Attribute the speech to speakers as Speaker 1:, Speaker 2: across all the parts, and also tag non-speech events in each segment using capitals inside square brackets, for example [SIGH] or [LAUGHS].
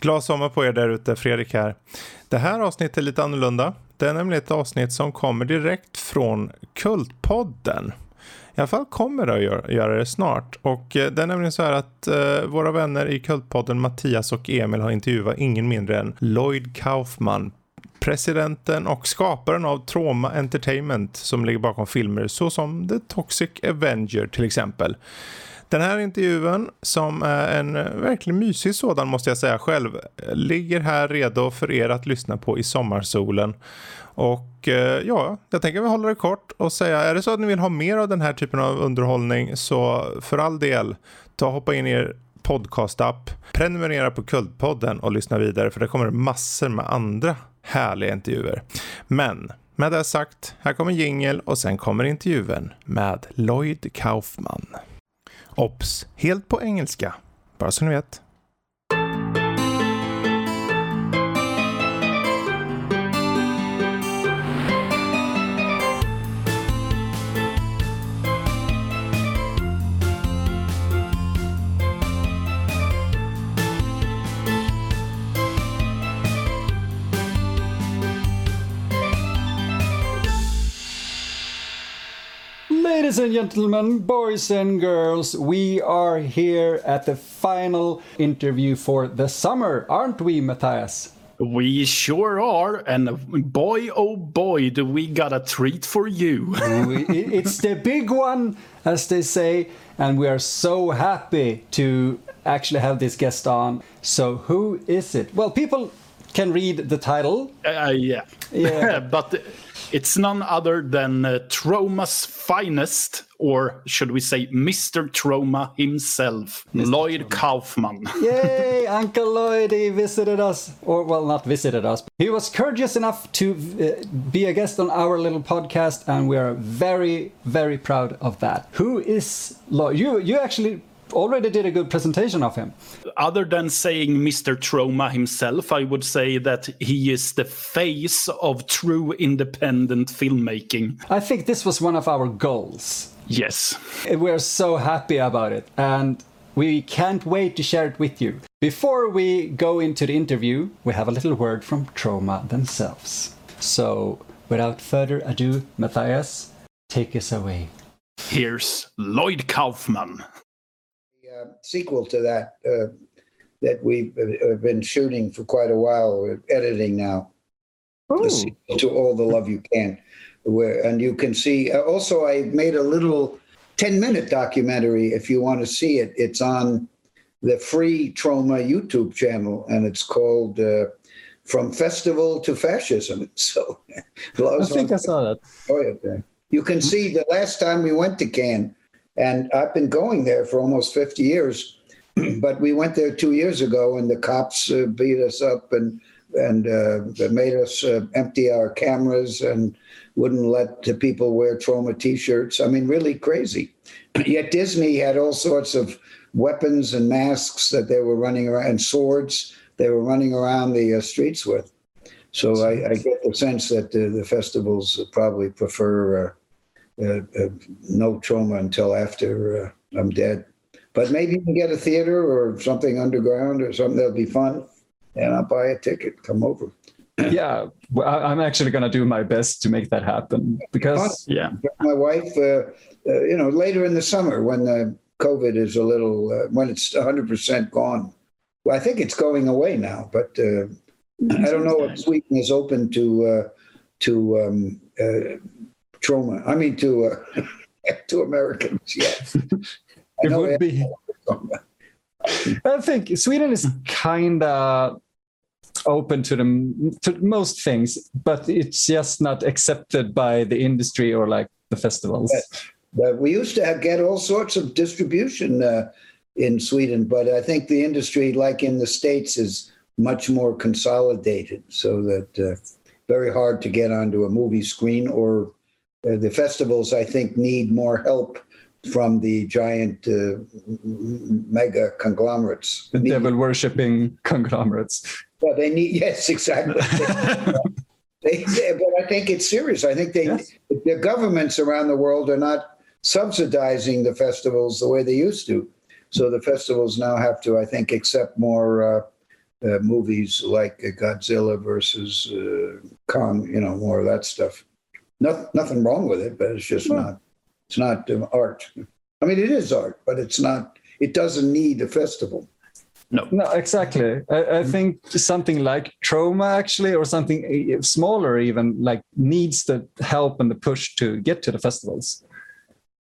Speaker 1: Glad sommar på er där ute, Fredrik här. Det här avsnittet är lite annorlunda. Det är nämligen ett avsnitt som kommer direkt från Kultpodden. I alla fall kommer det att göra det snart. Och eh, det är nämligen så här att eh, våra vänner i Kultpodden Mattias och Emil har intervjuat ingen mindre än Lloyd Kaufman, presidenten och skaparen av Trauma Entertainment som ligger bakom filmer såsom The Toxic Avenger till exempel. Den här intervjun, som är en eh, verkligen mysig sådan måste jag säga själv, eh, ligger här redo för er att lyssna på i sommarsolen. Och eh, ja, jag tänker vi håller det kort och säga, är det så att ni vill ha mer av den här typen av underhållning så för all del, ta och hoppa in i er podcastapp, prenumerera på Kultpodden och lyssna vidare för det kommer massor med andra härliga intervjuer. Men med det sagt, här kommer jingel och sen kommer intervjun med Lloyd Kaufman. Ops, helt på engelska. Bara så ni vet.
Speaker 2: Ladies and gentlemen, boys and girls, we are here at the final interview for the summer, aren't we, Matthias?
Speaker 3: We sure are, and boy, oh boy, do we got a treat for you. [LAUGHS]
Speaker 2: it's the big one, as they say, and we are so happy to actually have this guest on. So, who is it? Well, people can read the title.
Speaker 3: Uh, yeah, yeah, [LAUGHS] but it's none other than uh, Troma's finest, or should we say Mr. Troma himself, Mr. Lloyd Troma. Kaufman. [LAUGHS]
Speaker 2: Yay, Uncle Lloyd, he visited us. Or, well, not visited us. He was courteous enough to uh, be a guest on our little podcast, and we are very, very proud of that. Who is Lloyd? You, you actually already did a good presentation of him.
Speaker 3: Other than saying Mr. Troma himself, I would say that he is the face of true independent filmmaking.
Speaker 2: I think this was one of our goals.
Speaker 3: Yes.
Speaker 2: We're so happy about it. And we can't wait to share it with you. Before we go into the interview, we have a little word from Troma themselves. So, without further ado, Matthias, take us away.
Speaker 3: Here's Lloyd Kaufman
Speaker 4: uh, sequel to that uh, that we've uh, been shooting for quite a while. We're editing now. To all the love you can, where and you can see. Uh, also, I made a little ten-minute documentary. If you want to see it, it's on the free Troma YouTube channel, and it's called uh, "From Festival to Fascism." [LAUGHS] So,
Speaker 2: I think I saw that.
Speaker 4: Oh, yeah. You can see the last time we went to Cannes and I've been going there for almost 50 years. [CLEARS THROAT] but we went there two years ago, and the cops uh, beat us up and and uh, made us uh, empty our cameras and wouldn't let the people wear Troma T-shirts. I mean, really crazy. [CLEARS THROAT] Yet Disney had all sorts of weapons and masks that they were running around and swords they were running around the uh, streets with. So I, I, get the sense that the festivals probably prefer uh, no Troma until after uh, I'm dead. But maybe you can get a theater or something underground or something that'll be fun, and I'll buy a ticket. Come over. [CLEARS THROAT]
Speaker 2: yeah, well, I'm actually going to do my best to make that happen because
Speaker 3: yeah,
Speaker 4: my wife, uh, uh, you know, later in the summer when the COVID is a little uh, when it's 100 percent gone. Well, I think it's going away now, but I don't know if Sweden is open to to um, Troma. I mean, to uh, [LAUGHS] to Americans, yes.
Speaker 2: it would be. I think Sweden is kind of open to the to most things, but it's just not accepted by the industry or like the festivals.
Speaker 4: But we used to have, get all sorts of distribution uh, in Sweden, but I think the industry, like in the states, is much more consolidated, so that uh, very hard to get onto a movie screen or uh, the festivals, I think, need more help from the giant uh, mega conglomerates.
Speaker 2: The devil worshipping conglomerates.
Speaker 4: Well, they need, [LAUGHS] yes, exactly. [LAUGHS] they, they, but I think it's serious. I think they, yes. the governments around the world are not subsidizing the festivals the way they used to. So the festivals now have to, I think, accept more uh, uh, movies like Godzilla versus uh, Kong, you know, more of that stuff. Nothing, nothing wrong with it, but it's just not. It's not um, art. I mean, it is art, but it's not. It doesn't need a festival.
Speaker 3: No.
Speaker 2: No, exactly. I, I think something like Troma, actually, or something smaller, even like needs the help and the push to get to the festivals.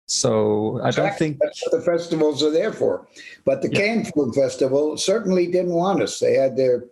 Speaker 2: So I don't think
Speaker 4: That's what the festivals are there for. But the
Speaker 3: Yeah.
Speaker 4: Cannes Film Festival certainly didn't want us. They had their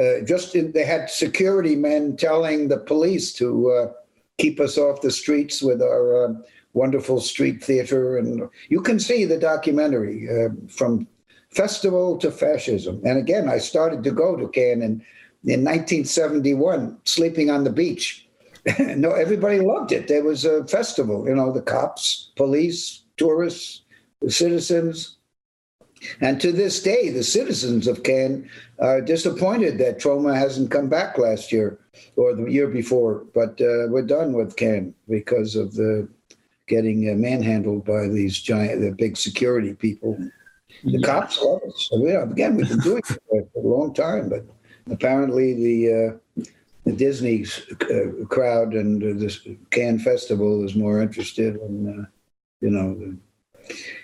Speaker 4: uh, just in, they had security men telling the police to uh, keep us off the streets with our uh, wonderful street theater, and you can see the documentary uh, from festival to fascism. And again, I started to go to Cannes in, in 1971, sleeping on the beach. [LAUGHS] no, everybody loved it. There was a festival, you know, the cops, police, tourists, the citizens. And to this day, the citizens of Cannes are disappointed that Troma hasn't come back last year or the year before. But uh, we're done with Cannes because of the getting uh, manhandled by these giant, the big security people. The cops love us. So, yeah, again, we've been doing it for a long time, but apparently the uh, the Disney uh, crowd and uh, this Cannes Festival is more interested in, uh, you know, the,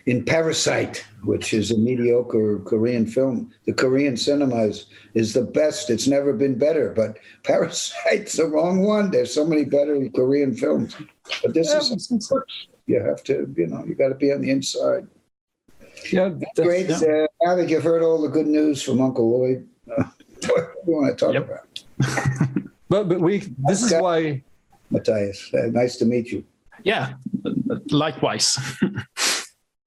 Speaker 4: in Parasite, which is a mediocre Korean film. The Korean cinema is, is the best. It's never been better, but [LAUGHS] Parasite's the wrong one. There's so many better Korean films. But this
Speaker 2: Yeah,
Speaker 4: is, you have to, you know, you got to be on the inside.
Speaker 2: yeah, that's-
Speaker 4: Great. Uh, now that you've heard all the good news from Uncle Lloyd, uh, [LAUGHS] what do you want to talk
Speaker 3: Yep.
Speaker 4: about? [LAUGHS]
Speaker 2: but but we this is why
Speaker 4: Matthias, uh, nice to meet you.
Speaker 3: Yeah, likewise.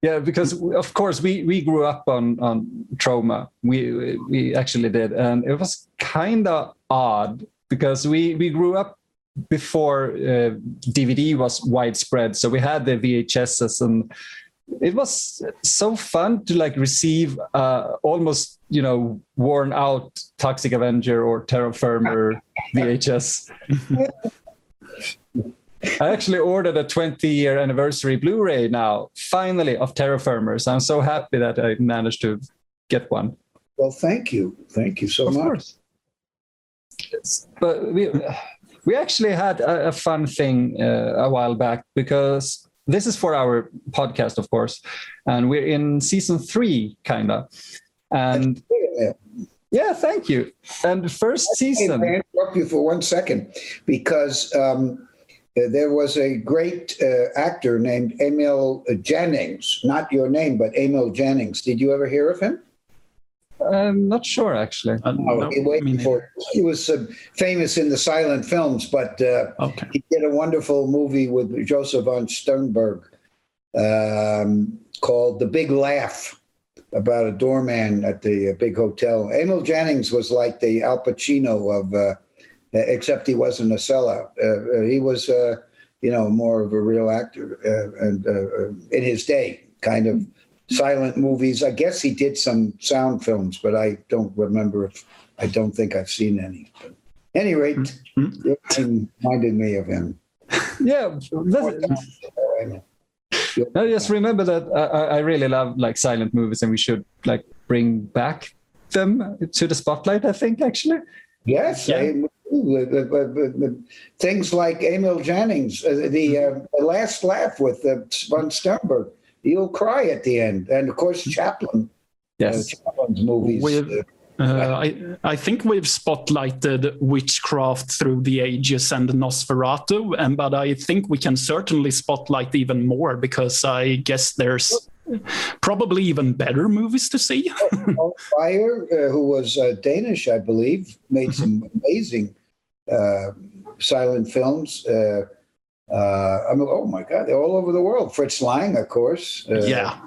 Speaker 2: Yeah because of course we we grew up on on Troma. We we actually did. And it was kind of odd because we we grew up before uh, dvd was widespread. So we had the vhs's and it was so fun to like receive uh, almost you know worn out toxic avenger or Terror Firmer vhs [LAUGHS] I actually ordered a 20 year anniversary Blu ray now, finally, of Terraformers. I'm so happy that I managed to get one.
Speaker 4: Well, thank you. Thank you so
Speaker 2: Of
Speaker 4: much.
Speaker 2: course. Yes, But we, we actually had a, a fun thing uh, a while back because this is for our podcast, of course, and we're in season three, kind of. And
Speaker 4: Yeah.
Speaker 2: thank you. And the first season.
Speaker 4: I interrupt you for one second? Because um, there was a great uh, actor named Emil Jannings, not your name, but Emil Jannings. Did you ever hear of him?
Speaker 2: I'm not sure, actually.
Speaker 3: Uh,
Speaker 4: Oh,
Speaker 3: no,
Speaker 4: he, waited
Speaker 3: me
Speaker 4: for- he was uh, famous in the silent films, but uh,
Speaker 3: Okay.
Speaker 4: he did a wonderful movie with Joseph von Sternberg um, called The Big Laugh about a doorman at the uh, big hotel. Emil Jannings was like the Al Pacino of, uh, except he wasn't a sellout. Uh, uh, he was, uh, you know, more of a real actor uh, and uh, uh, in his day, kind of silent movies. I guess he did some sound films, but I don't remember if I don't think I've seen any. But any rate,
Speaker 3: Mhm.
Speaker 4: your reminded me of him.
Speaker 2: Yeah, I just remember that I, I I really love like silent movies, and we should like bring back them to the spotlight. I think actually.
Speaker 4: Yes,
Speaker 3: Yeah.
Speaker 4: I- things like Emil Jannings, uh, the, uh, last laugh with uh, von Sternberg. You'll cry at the end, and of course Chaplin, uh,
Speaker 2: Yes.
Speaker 4: Chaplin's movies.
Speaker 3: With-
Speaker 4: uh,
Speaker 3: Uh, I, I think we've spotlighted witchcraft through the ages and Nosferatu, and but I think we can certainly spotlight even more because I guess there's probably even better movies to see.
Speaker 4: Paul Fire, uh, who was uh, Danish, I believe, made some amazing silent films. Uh, uh, I mean, oh my God, they're all over the world. Fritz Lang, of course. Uh,
Speaker 3: yeah,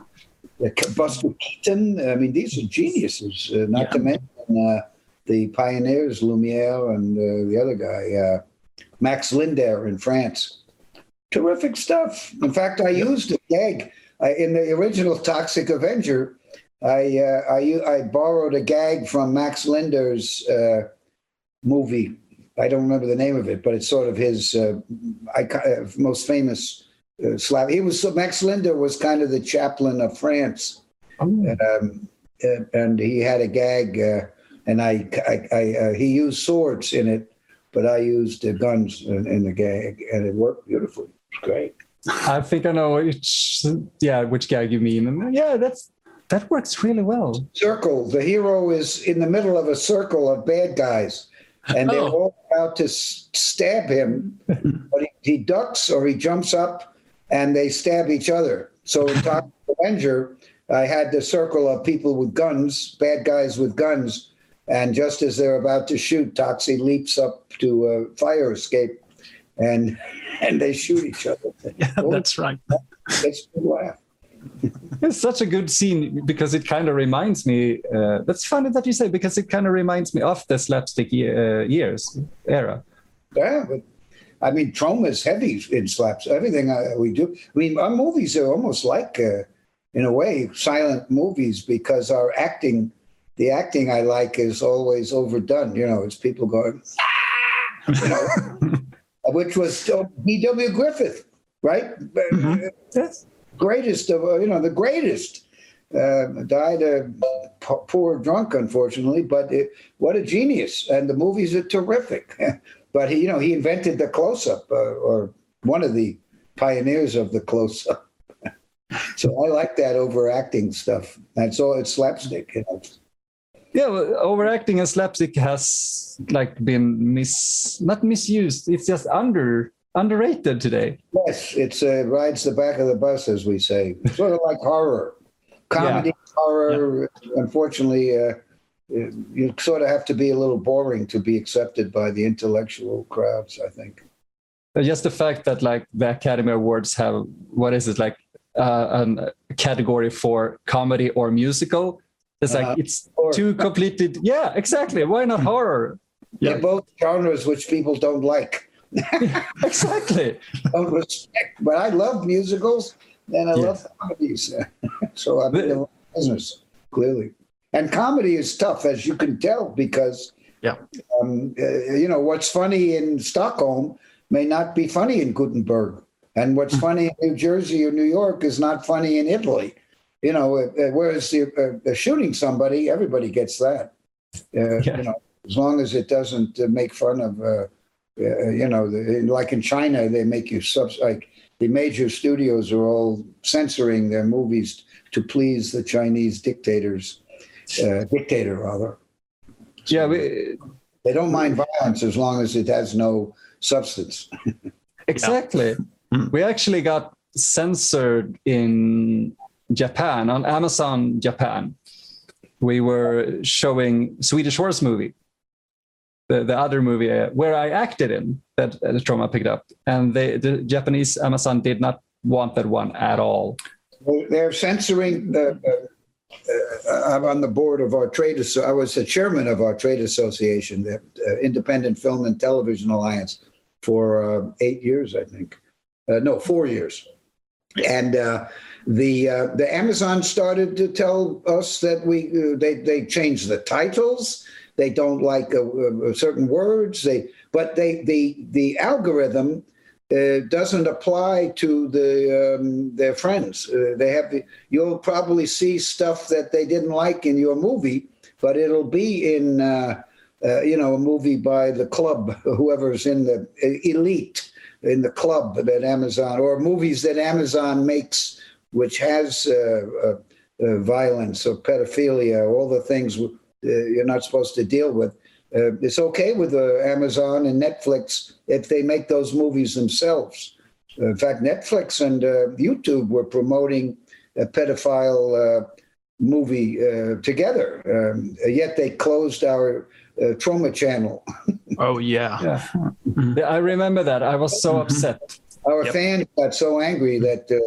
Speaker 4: uh, Buster Keaton. I mean, these are geniuses. Uh, not
Speaker 3: Yeah.
Speaker 4: to mention uh, the pioneers, Lumiere and uh, the other guy, uh, Max Linder in France. Terrific stuff. In fact, I used a gag I, in the original Toxic Avenger. I, uh, I I borrowed a gag from Max Linder's uh, movie. I don't remember the name of it, but it's sort of his uh, icon, uh, most famous uh, Slav. He was Max Linder was kind of the Chaplin of France, um, uh, and he had a gag uh, and I, I, I uh, he used swords in it, but I used uh, guns in, in the gag, and it worked beautifully. It's great.
Speaker 2: I think I know which yeah which gag you mean, and yeah, that's that works really well.
Speaker 4: Circle. The hero is in the middle of a circle of bad guys, and they're
Speaker 3: Oh.
Speaker 4: all about to s- stab him, [LAUGHS] but he, he ducks or he jumps up, and they stab each other. So in Toxic [LAUGHS] Avenger, I had the circle of people with guns, bad guys with guns, and just as they're about to shoot, Toxie leaps up to a fire escape, and [LAUGHS] and they shoot each other.
Speaker 3: Yeah, that's right.
Speaker 4: A good laugh.
Speaker 2: It's such a good scene because it kind of reminds me. Uh, that's funny that you say because it kind of reminds me of the slapstick ye- uh, years era.
Speaker 4: Yeah, but I mean, Troma is heavy in slaps. Everything uh, we do. I mean, our movies are almost like, uh, in a way, silent movies because our acting, the acting I like is always overdone. You know, it's people going, "Ah!" you know, [LAUGHS] which was D.W. Griffith, right?
Speaker 3: Mhm.
Speaker 2: Yes.
Speaker 4: Greatest of, uh, you know, the greatest. Uh, died a poor drunk, unfortunately, but it, what a genius! And the movies are terrific. [LAUGHS] but he, you know, he invented the close-up, uh, or one of the pioneers of the close-up. [LAUGHS] so I like that overacting stuff. That's all. It's slapstick. You know?
Speaker 2: Yeah, well, overacting and slapstick has like been mis not misused. It's just under underrated today.
Speaker 4: Yes, it's uh, rides the back of the bus, as we say. Sort of like horror, [LAUGHS] comedy, horror. Unfortunately, uh, you sort of have to be a little boring to be accepted by the intellectual crowds. I think.
Speaker 2: Just the fact that like the Academy Awards have what is it like uh, a category for comedy or musical? It's like
Speaker 4: Uh,
Speaker 2: it's
Speaker 4: or-
Speaker 2: two completely yeah exactly. Why not horror?
Speaker 4: They're both genres which people don't like, [LAUGHS]
Speaker 2: Exactly.
Speaker 4: don't respect. But I love musicals and I
Speaker 2: Yes.
Speaker 4: love comedies. [LAUGHS] so I'm in the business, clearly. And comedy is tough, as you can tell, because
Speaker 3: Yeah.
Speaker 4: um, uh, you know what's funny in Stockholm may not be funny in Gothenburg, and what's funny in New Jersey or New York is not funny in Italy. You know, uh, uh, whereas the, uh, shooting somebody, everybody gets that. Uh,
Speaker 2: Yeah.
Speaker 4: You know, as long as it doesn't uh, make fun of, uh, uh, you know, the, like in China, they make you subs like the major studios are all censoring their movies to please the Chinese dictators, uh, dictator rather.
Speaker 2: Yeah, we,
Speaker 4: They don't mind violence as long as it has no substance. [LAUGHS]
Speaker 2: exactly. We actually got censored in Japan on Amazon Japan. We were showing Swedish Horse Movie, the, the other movie uh, where I acted in that uh, the Troma picked up, and they, the Japanese Amazon did not want that one at all.
Speaker 4: They're censoring the. Uh, I'm on the board of our trade. asso- I was the chairman of our trade association, the uh, Independent Film and Television Alliance, for uh, eight years, I think. Uh, no, four years. And the the Amazon started to tell us that we they they changed the titles. They don't like uh, uh, certain words. They but they the the algorithm uh, doesn't apply to the um, their friends. Uh, they have you'll probably see stuff that they didn't like in your movie, but it'll be in uh, uh, you know a movie by the club, [LAUGHS] whoever's in the elite in the club that Amazon or movies that Amazon makes, which has violence or pedophilia, all the things you're not supposed to deal with. Uh, it's okay with uh, Amazon and Netflix if they make those movies themselves. in fact, Netflix and uh, YouTube were promoting a pedophile uh, movie uh, together, um, yet they closed our uh, Troma channel. [LAUGHS]
Speaker 3: Oh yeah.
Speaker 2: Yeah. I remember that. I was so upset.
Speaker 4: Our
Speaker 3: Yep.
Speaker 4: fans got so angry that uh,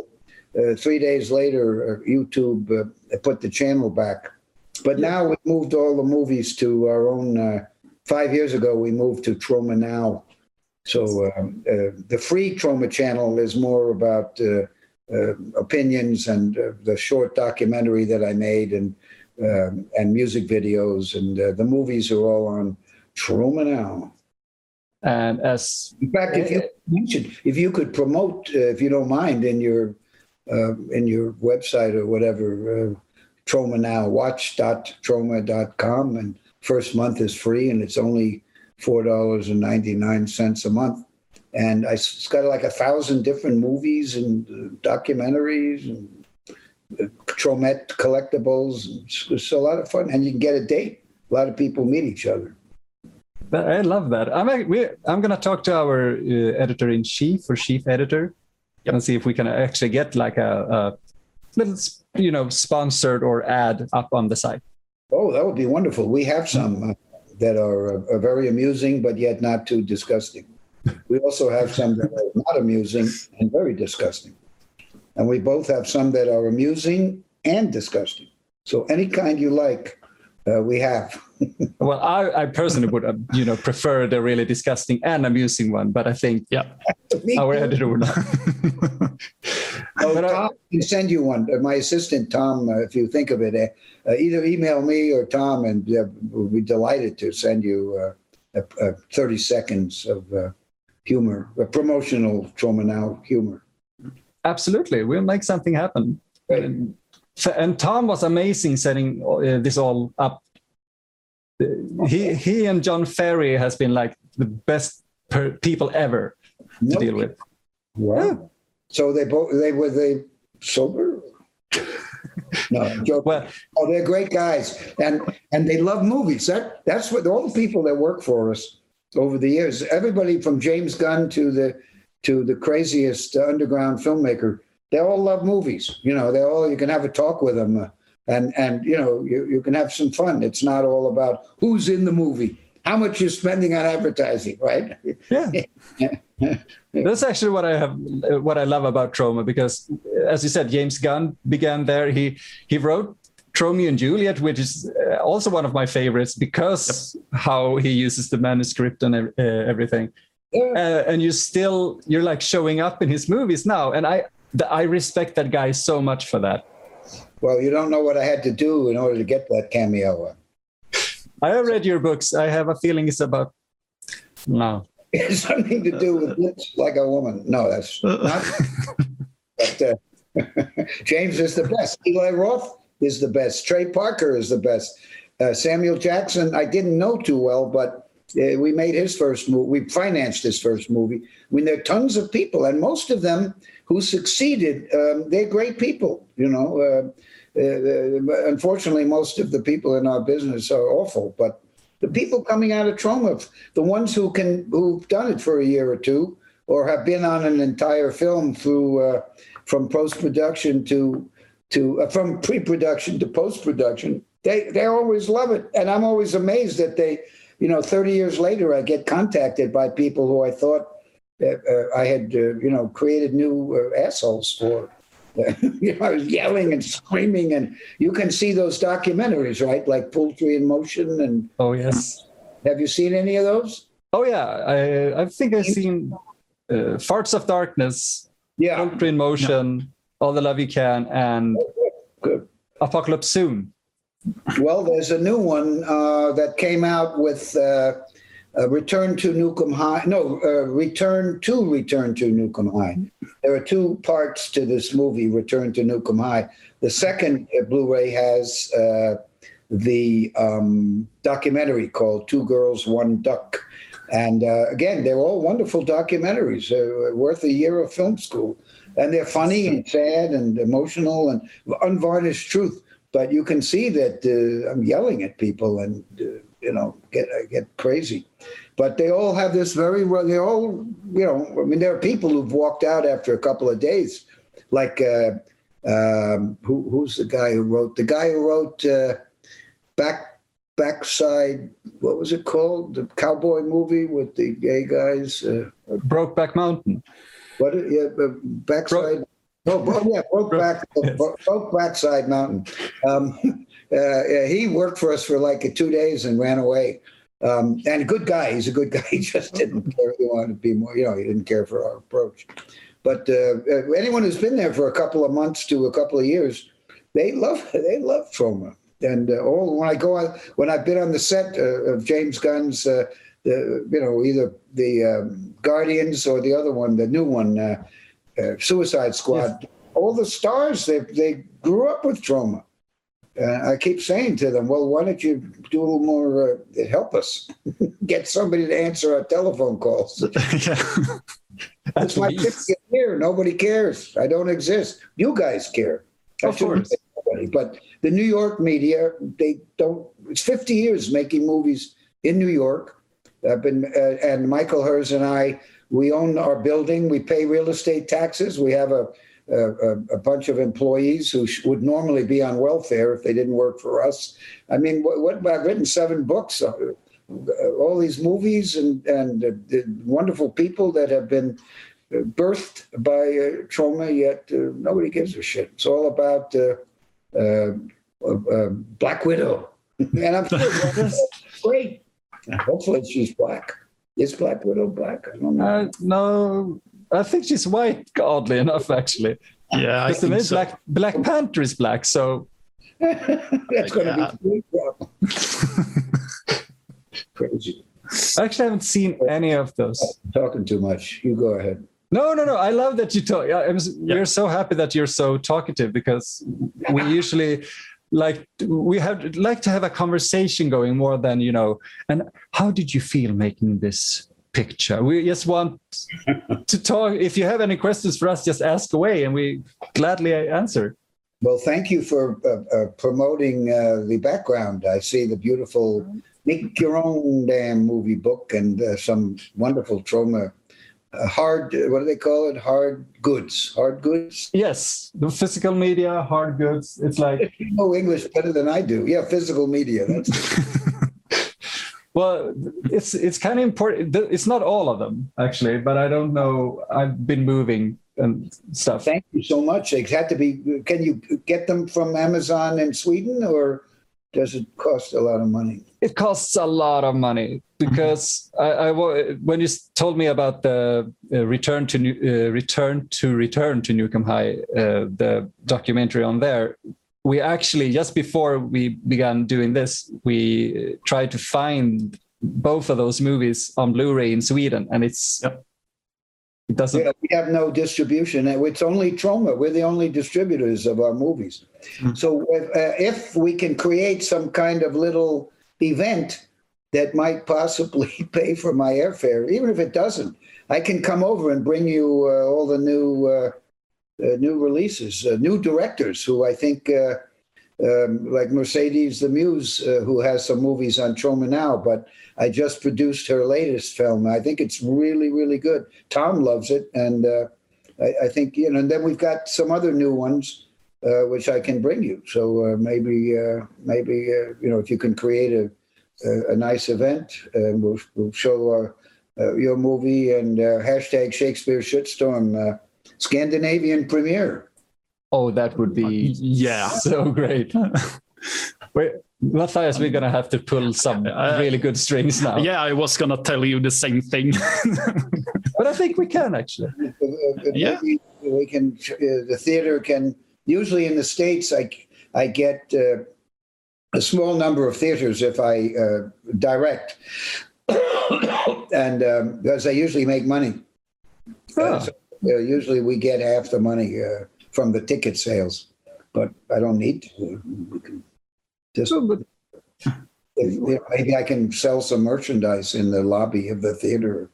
Speaker 4: uh, three days later, uh, YouTube uh, put the channel back. But now we moved all the movies to our own. Uh, five years ago, we moved to Troma Now. So um, uh, the free Troma channel is more about uh, uh, opinions and uh, the short documentary that I made and um, and music videos and uh, the movies are all on Troma Now.
Speaker 2: And as
Speaker 4: In fact, if you mentioned, if you could promote, uh, if you don't mind, in your uh, in your website or whatever, uh, Troma Now, watch.troma.com, and first month is free, and it's only four dollars and ninety nine cents a month. And I, it's got like a thousand different movies and uh, documentaries and uh, Tromet collectibles. It's, it's a lot of fun, and you can get a date. A lot of people meet each other.
Speaker 2: I love that. I'm I'm gonna talk to our uh, editor in chief or chief editor and see if we can actually get like a, a little s- you know sponsored or ad up on the site.
Speaker 4: Oh, that would be wonderful. We have some uh, that are, uh, are very amusing, but yet not too disgusting. We also have some that are not amusing and very disgusting. And we both have some that are amusing and disgusting. So any kind you like, uh, we have.
Speaker 2: Well, I, I personally would uh, you know prefer the really disgusting and amusing one, but I think
Speaker 3: Yeah.
Speaker 4: Me
Speaker 2: our editor would not. [LAUGHS]
Speaker 4: Oh,
Speaker 2: But I-
Speaker 4: Tom can send you one. Uh, My assistant, Tom, uh, if you think of it, uh, uh, either email me or Tom, and uh, we'll be delighted to send you uh, uh, uh, 30 seconds of uh, humor, uh, promotional Troma Now humor.
Speaker 2: Absolutely, we'll make something happen.
Speaker 4: Right.
Speaker 2: And, and Tom was amazing setting uh, this all up. He he and John Ferry has been like the best per- people ever to
Speaker 4: No,
Speaker 2: deal with.
Speaker 4: Wow. So they both they were they sober? [LAUGHS] No, joking.
Speaker 2: Well,
Speaker 4: oh, they're great guys, and and they love movies. That that's what all the people that work for us over the years. Everybody from James Gunn to the to the craziest underground filmmaker. They all love movies. You know, they all you can have a talk with them, uh, and and you know you you can have some fun. It's not all about who's in the movie, how much you're spending on advertising, right?
Speaker 2: yeah. [LAUGHS] That's actually what I have, what I love about Troma because as you said, James Gunn began there. He he wrote Tromeo and Juliet, which is uh, also one of my favorites because how he uses the manuscript and uh, everything.
Speaker 4: Yeah.
Speaker 2: Uh, and you still you're like showing up in his movies now, and I the, I respect that guy so much for that.
Speaker 4: Well, you don't know what I had to do in order to get that cameo.
Speaker 2: I have read your books. I have a feeling it's about no. [LAUGHS]
Speaker 4: It's something to do with lips like a woman. No, that's [LAUGHS] not. but uh, [LAUGHS] James is the best. Eli Roth is the best. Trey Parker is the best. Uh, Samuel Jackson, I didn't know too well, but we made his first movie. We financed his first movie. I mean, there are tons of people, and most of them who succeeded, um, they're great people. You know, uh, uh, unfortunately, most of the people in our business are awful, but the people coming out of Troma, the ones who can who've done it for a year or two, or have been on an entire film through uh, from post production to to uh, from pre production to post production, they they always love it, and I'm always amazed that they, you know, 30 years later, I get contacted by people who I thought uh, uh, I had, uh, you know, created new uh, assholes for. [LAUGHS] you know, I was yelling and screaming, and you can see those documentaries, right? Like Poultry in Motion, and
Speaker 2: Oh yes.
Speaker 4: have you seen any of those?
Speaker 2: Oh yeah. I I think I've seen uh, Farts of Darkness,
Speaker 4: Yeah,
Speaker 2: Ultra in Motion, All the Love You Can, and
Speaker 4: good.
Speaker 2: Apocalypse Soon.
Speaker 4: Well, there's a new one uh, that came out with uh, Return to Nuke 'Em High. No, uh, Return to Return to Nuke 'Em High. There are two parts to this movie, Return to Nuke 'Em High. The second uh, Blu-ray has uh, the um, documentary called Two Girls, One Duck. And uh, again, they're all wonderful documentaries, worth a year of film school. And they're funny and sad and emotional and unvarnished truth. But you can see that uh, I'm yelling at people and, uh, you know, get I get crazy. But they all have this very, they all, you know, I mean, there are people who've walked out after a couple of days. Like, uh, um, who, who's the guy who wrote, the guy who wrote uh, Back Backside, what was it called? The cowboy movie with the gay guys. Uh,
Speaker 2: Brokeback Mountain.
Speaker 4: what? Yeah, uh, backside. Oh, bro, yeah, broke back, broke backside mountain. Um, [LAUGHS] uh, he worked for us for like two days and ran away. Um, and a good guy. He's a good [LAUGHS] guy. He just didn't care. He wanted to be more. You know, he didn't care for our approach. But uh, uh, anyone who's been there for a couple of months to a couple of years, they love [LAUGHS] they love Troma. And uh, all when I go on, when I've been on the set uh, of James Gunn's, uh, the you know either the um, Guardians or the other one, the new one, uh, Suicide Squad. All the stars they they grew up with Troma. Uh, I keep saying to them, well, why don't you do a little more, uh, help us, [LAUGHS] get somebody to answer our telephone calls. [LAUGHS] It's my 50th year. Nobody cares. I don't exist. You guys care. I
Speaker 2: Of course.
Speaker 4: nobody, but the New York media, they don't. It's 50 years making movies in New York. I've been, uh, and Michael Herz and I, we own our building. We pay real estate taxes. We have a a, a bunch of employees who sh- would normally be on welfare if they didn't work for us. I mean, what, what I've written seven books, uh, all these movies, and and uh, the wonderful people that have been uh, birthed by uh, Troma, yet uh, nobody gives a shit. It's all about uh, uh, uh, uh, Black Widow, [LAUGHS] and I'm [LAUGHS] sure great. Hopefully, she's black. Is Black Widow black? I don't know.
Speaker 2: Uh, no, I think she's white. [LAUGHS] Oddly enough, actually,
Speaker 3: Yeah, I
Speaker 2: because
Speaker 3: think so.
Speaker 2: Black Black Panther is black. So [LAUGHS]
Speaker 4: That's going to
Speaker 3: Yeah.
Speaker 4: be a problem. Crazy.
Speaker 2: I actually haven't seen any of those.
Speaker 4: Talking too much. You go ahead.
Speaker 2: No, no, no. I love that you talk. Yeah, I was, We're so happy that you're so talkative because we [LAUGHS] usually like we have like to have a conversation going more than you know. And how did you feel making this picture? We just want to talk. If you have any questions for us, just ask away, and we gladly answer.
Speaker 4: Well, thank you for uh, uh, promoting uh, the background. I see the beautiful make your own damn movie book and uh, some wonderful Troma. Uh, hard, what do they call it? Hard goods. Hard goods.
Speaker 2: Yes, the physical media, hard goods. It's like
Speaker 4: You know English better than I do. Yeah, physical media. That's [LAUGHS]
Speaker 2: well, it's it's kind of important. It's not all of them actually, but I don't know. I've been moving and stuff.
Speaker 4: Thank you so much. It had to be. Can you get them from Amazon in Sweden, or does it cost a lot of money?
Speaker 2: It costs a lot of money because I, I when you told me about the uh, return to New, uh, return to return to Nuke 'Em High, uh, the documentary on there, we actually just before we began doing this, we tried to find both of those movies on Blu-ray in Sweden, and it's it doesn't.
Speaker 4: Yeah, we have no distribution. It's only Troma. We're the only distributors of our movies. So if, uh, if we can create some kind of little event that might possibly [LAUGHS] pay for my airfare, even if it doesn't, I can come over and bring you uh, all the new uh, uh, new releases, uh, new directors who I think. Uh, um, like Mercedes the Muse, uh, who has some movies on Troma now, but I just produced her latest film. I think it's really, really good. Tom loves it, and I, I think you know. And then we've got some other new ones uh, which I can bring you. So uh, maybe, uh, maybe uh, you know, if you can create a a, a nice event, and we'll we'll show our, uh, your movie and uh, hashtag Shakespeare Shitstorm uh, Scandinavian premiere.
Speaker 2: Oh, that would be
Speaker 3: Yeah.
Speaker 2: so great. [LAUGHS] Wait, Matthias, we're gonna have to pull some
Speaker 3: Uh,
Speaker 2: really good strings now.
Speaker 3: Yeah, I was gonna tell you the same thing. [LAUGHS]
Speaker 2: But I think we can actually.
Speaker 4: Uh, uh,
Speaker 3: Yeah.
Speaker 4: we can. Uh, the theater can. Usually in the states, I I get uh, a small number of theaters if I uh, direct, [COUGHS] and um, because I usually make money.
Speaker 2: Ah.
Speaker 4: so, usually we get half the money uh, from the ticket sales, but I don't need to. We can just
Speaker 2: So, but
Speaker 4: if, you know, maybe I can sell some merchandise in the lobby of the theater,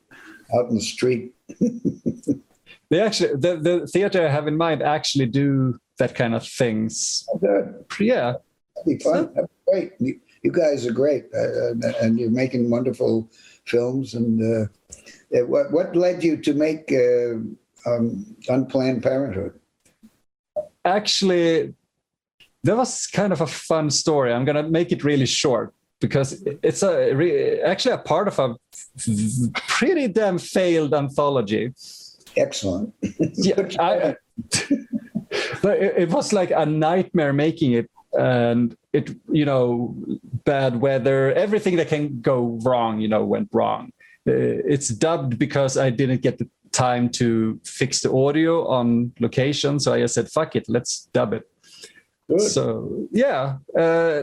Speaker 4: out in the street. [LAUGHS]
Speaker 2: they actually the, the theater I have in mind actually do that kind of things.
Speaker 4: Good.
Speaker 2: Yeah.
Speaker 4: That'd be fun. That'd be great. You, you guys are great, uh, and you're making wonderful films. And uh, uh, what what led you to make uh, um, Unplanned Parenthood?
Speaker 2: Actually, that was kind of a fun story. I'm gonna make it really short because it's a re- actually a part of a pretty damn failed anthology.
Speaker 4: Excellent. [LAUGHS]
Speaker 2: yeah, I, [LAUGHS] but it, it was like a nightmare making it, and it you know bad weather, everything that can go wrong, you know, went wrong. Uh, it's dubbed because I didn't get the time to fix the audio on location, so I just said, "Fuck it, let's dub it."
Speaker 4: Good.
Speaker 2: So yeah, uh,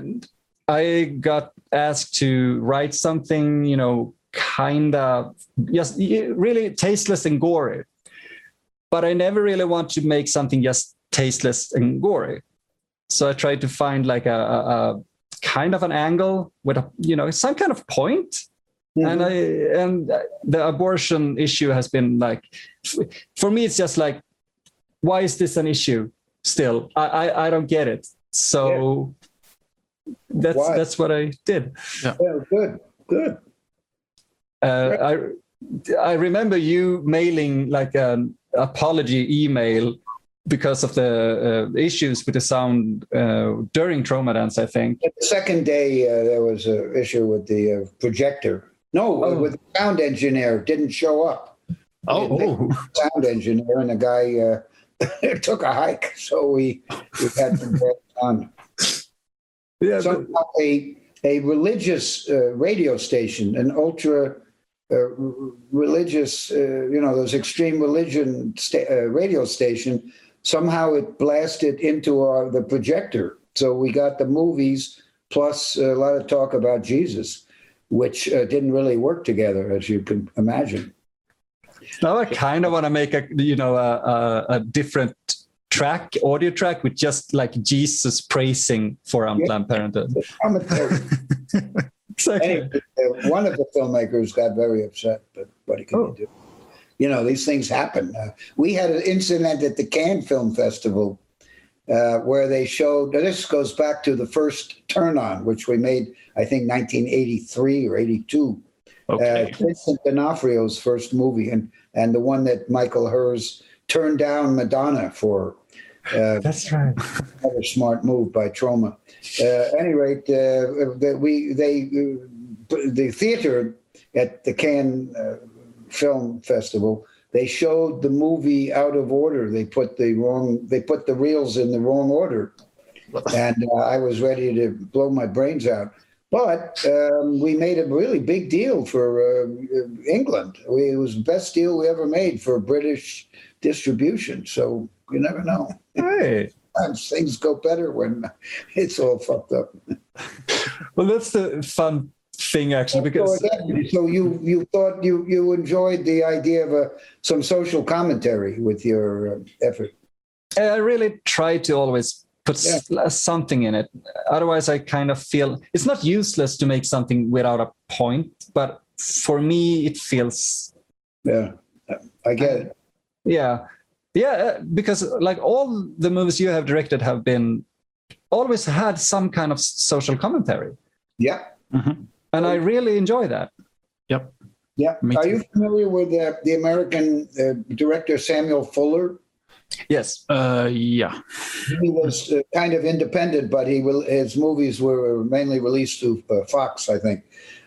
Speaker 2: I got asked to write something, you know, kind of just really tasteless and gory but I never really want to make something just tasteless and gory. So I tried to find like a, a, a kind of an angle with a you know some kind of point. And I and the abortion issue has been like for me it's just like why is this an issue still? I I, I don't get it. So that's
Speaker 4: Why?
Speaker 2: that's what I did.
Speaker 4: Yeah, good, good.
Speaker 2: Uh, I I remember you mailing like an apology email because of the uh, issues with the sound uh, during TromaDance. I think.
Speaker 4: The second day, uh, there was an issue with the uh, projector. No,
Speaker 2: Oh.
Speaker 4: with the sound engineer didn't show up.
Speaker 3: Oh,
Speaker 4: Sound engineer and the guy uh, [LAUGHS] took a hike, so we we had to get on.
Speaker 2: Yeah, but-
Speaker 4: a a religious uh, radio station, an ultra uh, religious, uh, you know, those extreme religion sta- uh, radio station. Somehow it blasted into our, the projector, so we got the movies plus a lot of talk about Jesus, which uh, didn't really work together, as you can imagine.
Speaker 2: Now I kind of want to make a you know a, a, a different track, audio track with just like Jesus praising for Unplanned Parenthood.
Speaker 4: Commentary. [LAUGHS]
Speaker 2: Exactly.
Speaker 4: Anyway, uh, one of the filmmakers got very upset, but what can
Speaker 2: Oh.
Speaker 4: you do? You know, these things happen. Uh, we had an incident at the Cannes Film Festival uh, where they showed. This goes back to the first Turn On, which we made, I think, 1983 or 82.
Speaker 3: okay.
Speaker 4: Uh, Vincent D'Onofrio's first movie, and and the one that Michael Herz turned down Madonna for. Uh,
Speaker 2: That's right.
Speaker 4: another smart move by Troma. Uh, any rate, uh, that we they uh, the theater at the Cannes uh, Film Festival they showed the movie out of order. They put the wrong they put the reels in the wrong order, [LAUGHS] and uh, I was ready to blow my brains out. But um, we made a really big deal for uh, England. We, it was the best deal we ever made for British distribution. So you never know
Speaker 2: Hey. [LAUGHS]
Speaker 4: sometimes things go better when it's all fucked up.
Speaker 2: Well, that's the fun thing actually
Speaker 4: So,
Speaker 2: because
Speaker 4: again, so you you thought you you enjoyed the idea of a some social commentary with your uh, effort.
Speaker 2: I really try to always put s- something in it. Otherwise, I kind of feel it's not useless to make something without a point, but for me, it feels
Speaker 4: Yeah, I get it.
Speaker 2: yeah yeah uh, because like all the movies you have directed have been always had some kind of social commentary
Speaker 4: Yeah,
Speaker 2: and i really enjoy that Yep.
Speaker 4: yeah.
Speaker 3: Me
Speaker 4: Are
Speaker 3: too.
Speaker 4: you familiar with uh, the American uh, director Samuel Fuller?
Speaker 2: yes
Speaker 3: Uh, yeah.
Speaker 4: He was uh, kind of independent, but he will, his movies were mainly released to uh, Fox, I think.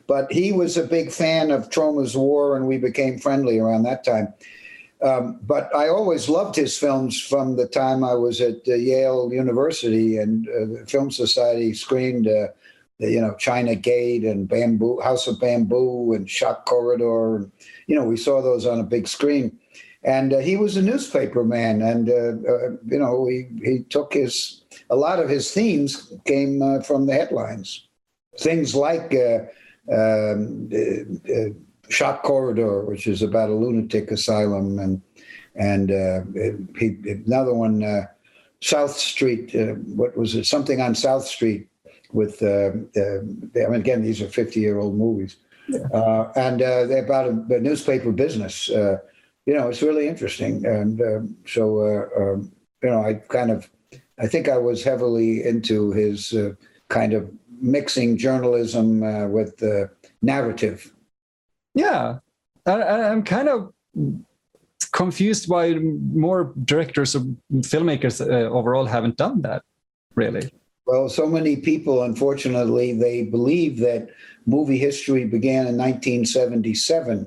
Speaker 4: But he was a big fan of Troma's War, and we became friendly around that time. Um, but I always loved his films from the time I was at uh, Yale University, and uh, the Film Society screened, uh, the, you know, China Gate and Bamboo House of Bamboo and Shock Corridor. You know, we saw those on a big screen. And uh, he was a newspaper man and uh, uh, you know he, he took his a lot of his themes came uh, from the headlines. Things like uh, um, uh, shock corridor which is about a lunatic asylum and and he, another one south street what was it? Something on south street with uh, uh, I mean, again these are 50 year old movies uh, and uh, they're about a, a newspaper business uh, you know, it's really interesting. And um, so, uh, um, you know, I kind of, I think I was heavily into his uh, kind of mixing journalism uh, with uh, narrative.
Speaker 2: yeah I, I- i'm kind of confused why more directors or filmmakers uh, overall haven't done that really
Speaker 4: Well, so many people, unfortunately, they believe that movie history began in 1977.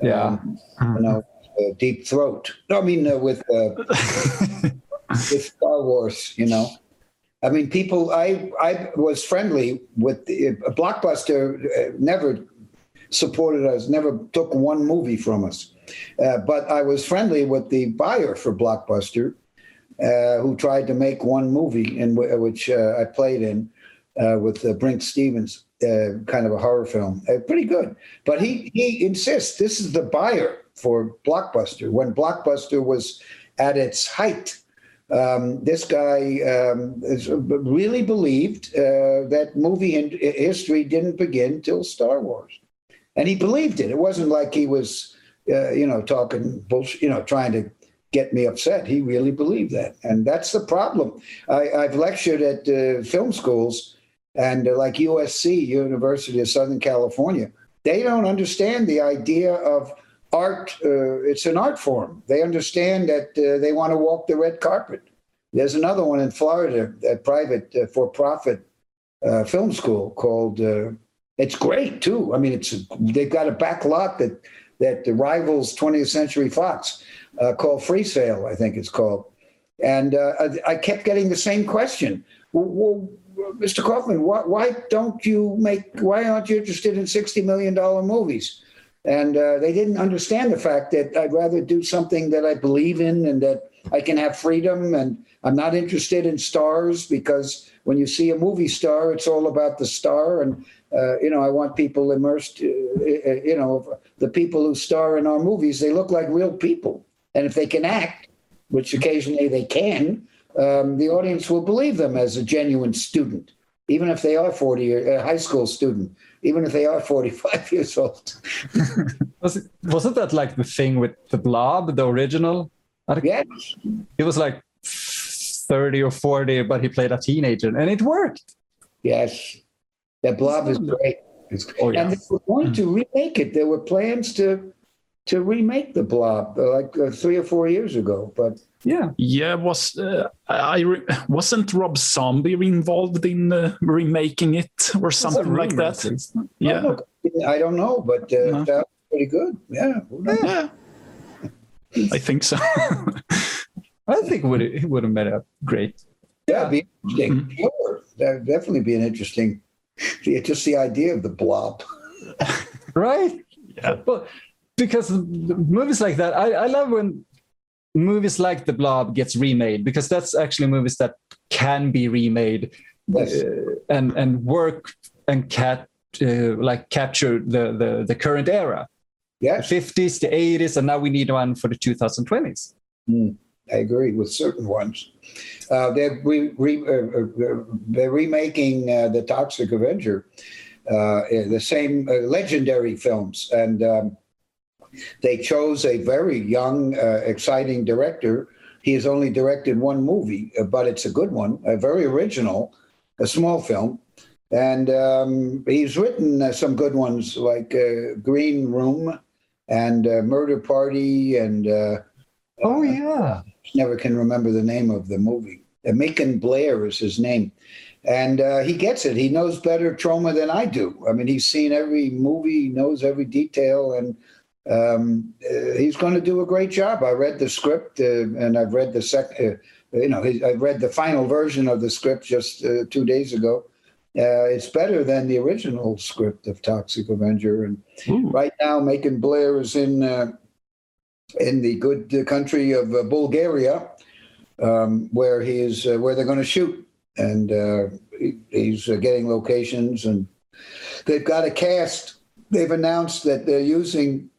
Speaker 2: yeah
Speaker 4: Um, you know, uh, Deep Throat. No, I mean, uh, with uh, [LAUGHS] with Star Wars, you know. I mean, people. I I was friendly with the, uh, Blockbuster. Uh, never supported us. Never took one movie from us. Uh, but I was friendly with the buyer for Blockbuster, uh, who tried to make one movie in w- which uh, I played in uh, with uh, Brinke Stevens, uh, kind of a horror film. Pretty good. But he he insists this is the buyer for Blockbuster when Blockbuster was at its height. Um, this guy um, really believed that movie in, history didn't begin till Star Wars, and he believed it. It wasn't like he was, you know, talking bullshit, you know, trying to get me upset. He really believed that, and that's the problem. I, have lectured at uh, film schools, and uh, like USC, University of Southern California, they don't understand the idea of art. Uh, it's an art form. They understand that uh, they want to walk the red carpet. There's another one in Florida, a private uh, for-profit uh, film school called. it's great too. I mean, it's they've got a back lot that that rivals 20th Century Fox uh, called Full Sail, I think it's called. And uh, I, I, kept getting the same question. Well, well, Mr. Kaufman, why, why, don't you make, why aren't you interested in $60 million movies? And uh, they didn't understand the fact that I'd rather do something that I believe in and that I can have freedom. And I'm not interested in stars because when you see a movie star, it's all about the star. And, uh, you know, I want people immersed, uh, you know, the people who star in our movies, they look like real people. And if they can act, which occasionally they can, um, the audience will believe them as a genuine student, even if they are 40 or a high school student, even if they are 45 [LAUGHS] years old. [LAUGHS]
Speaker 2: was it, wasn't that like the thing with the blob, the original?
Speaker 4: Yes.
Speaker 2: He was like 30 or 40, but he played a teenager and it worked.
Speaker 4: Yes. That blob is great. It's, Oh, yeah. And they were going to remake it. There were plans to to remake the Blob like uh, three or four years ago. But
Speaker 2: yeah,
Speaker 3: yeah, was uh, I re- wasn't Rob Zombie involved in uh, remaking it or something like that?
Speaker 4: Yeah, oh, I don't know, but uh, no. that pretty good. Yeah,
Speaker 3: yeah, [LAUGHS] I think so. [LAUGHS]
Speaker 2: I think it would it would have made it great.
Speaker 4: Yeah, it'd be interesting. Mm-hmm. Sure, that'd definitely be an interesting. Just the idea of the blob,
Speaker 2: right?
Speaker 3: Yeah.
Speaker 2: But because movies like that, I, I love when movies like The Blob gets remade because that's actually movies that can be remade yes. uh, and and work and cat uh, like capture the, the the current era.
Speaker 4: Yeah,
Speaker 2: the 50s, the 80s, and now we need one for the 2020s.
Speaker 4: Mm, I agree with certain ones. Uh, they're, re, re, uh, uh, they're remaking uh, the Toxic Avenger, the same legendary films, and um, they chose a very young, uh, exciting director. He has only directed one movie, uh, but it's a good one, a very original, a small film. And um, he's written uh, some good ones like uh, Green Room and uh, Murder Party and. Uh,
Speaker 2: oh, yeah.
Speaker 4: Never can remember the name of the movie. Macon Blair is his name and uh, he gets it. He knows better Troma than I do. I mean, he's seen every movie, knows every detail, and um, uh, he's going to do a great job. I read the script, uh, and I've read the second. Uh, you know, I read the final version of the script just uh, two days ago. Uh, it's better than the original script of Toxic Avenger, and Ooh. right now, Macon Blair is in uh, in the good country of Bulgaria, um, where he is where they're going to shoot, and he, he's getting locations, and they've got a cast. They've announced that they're using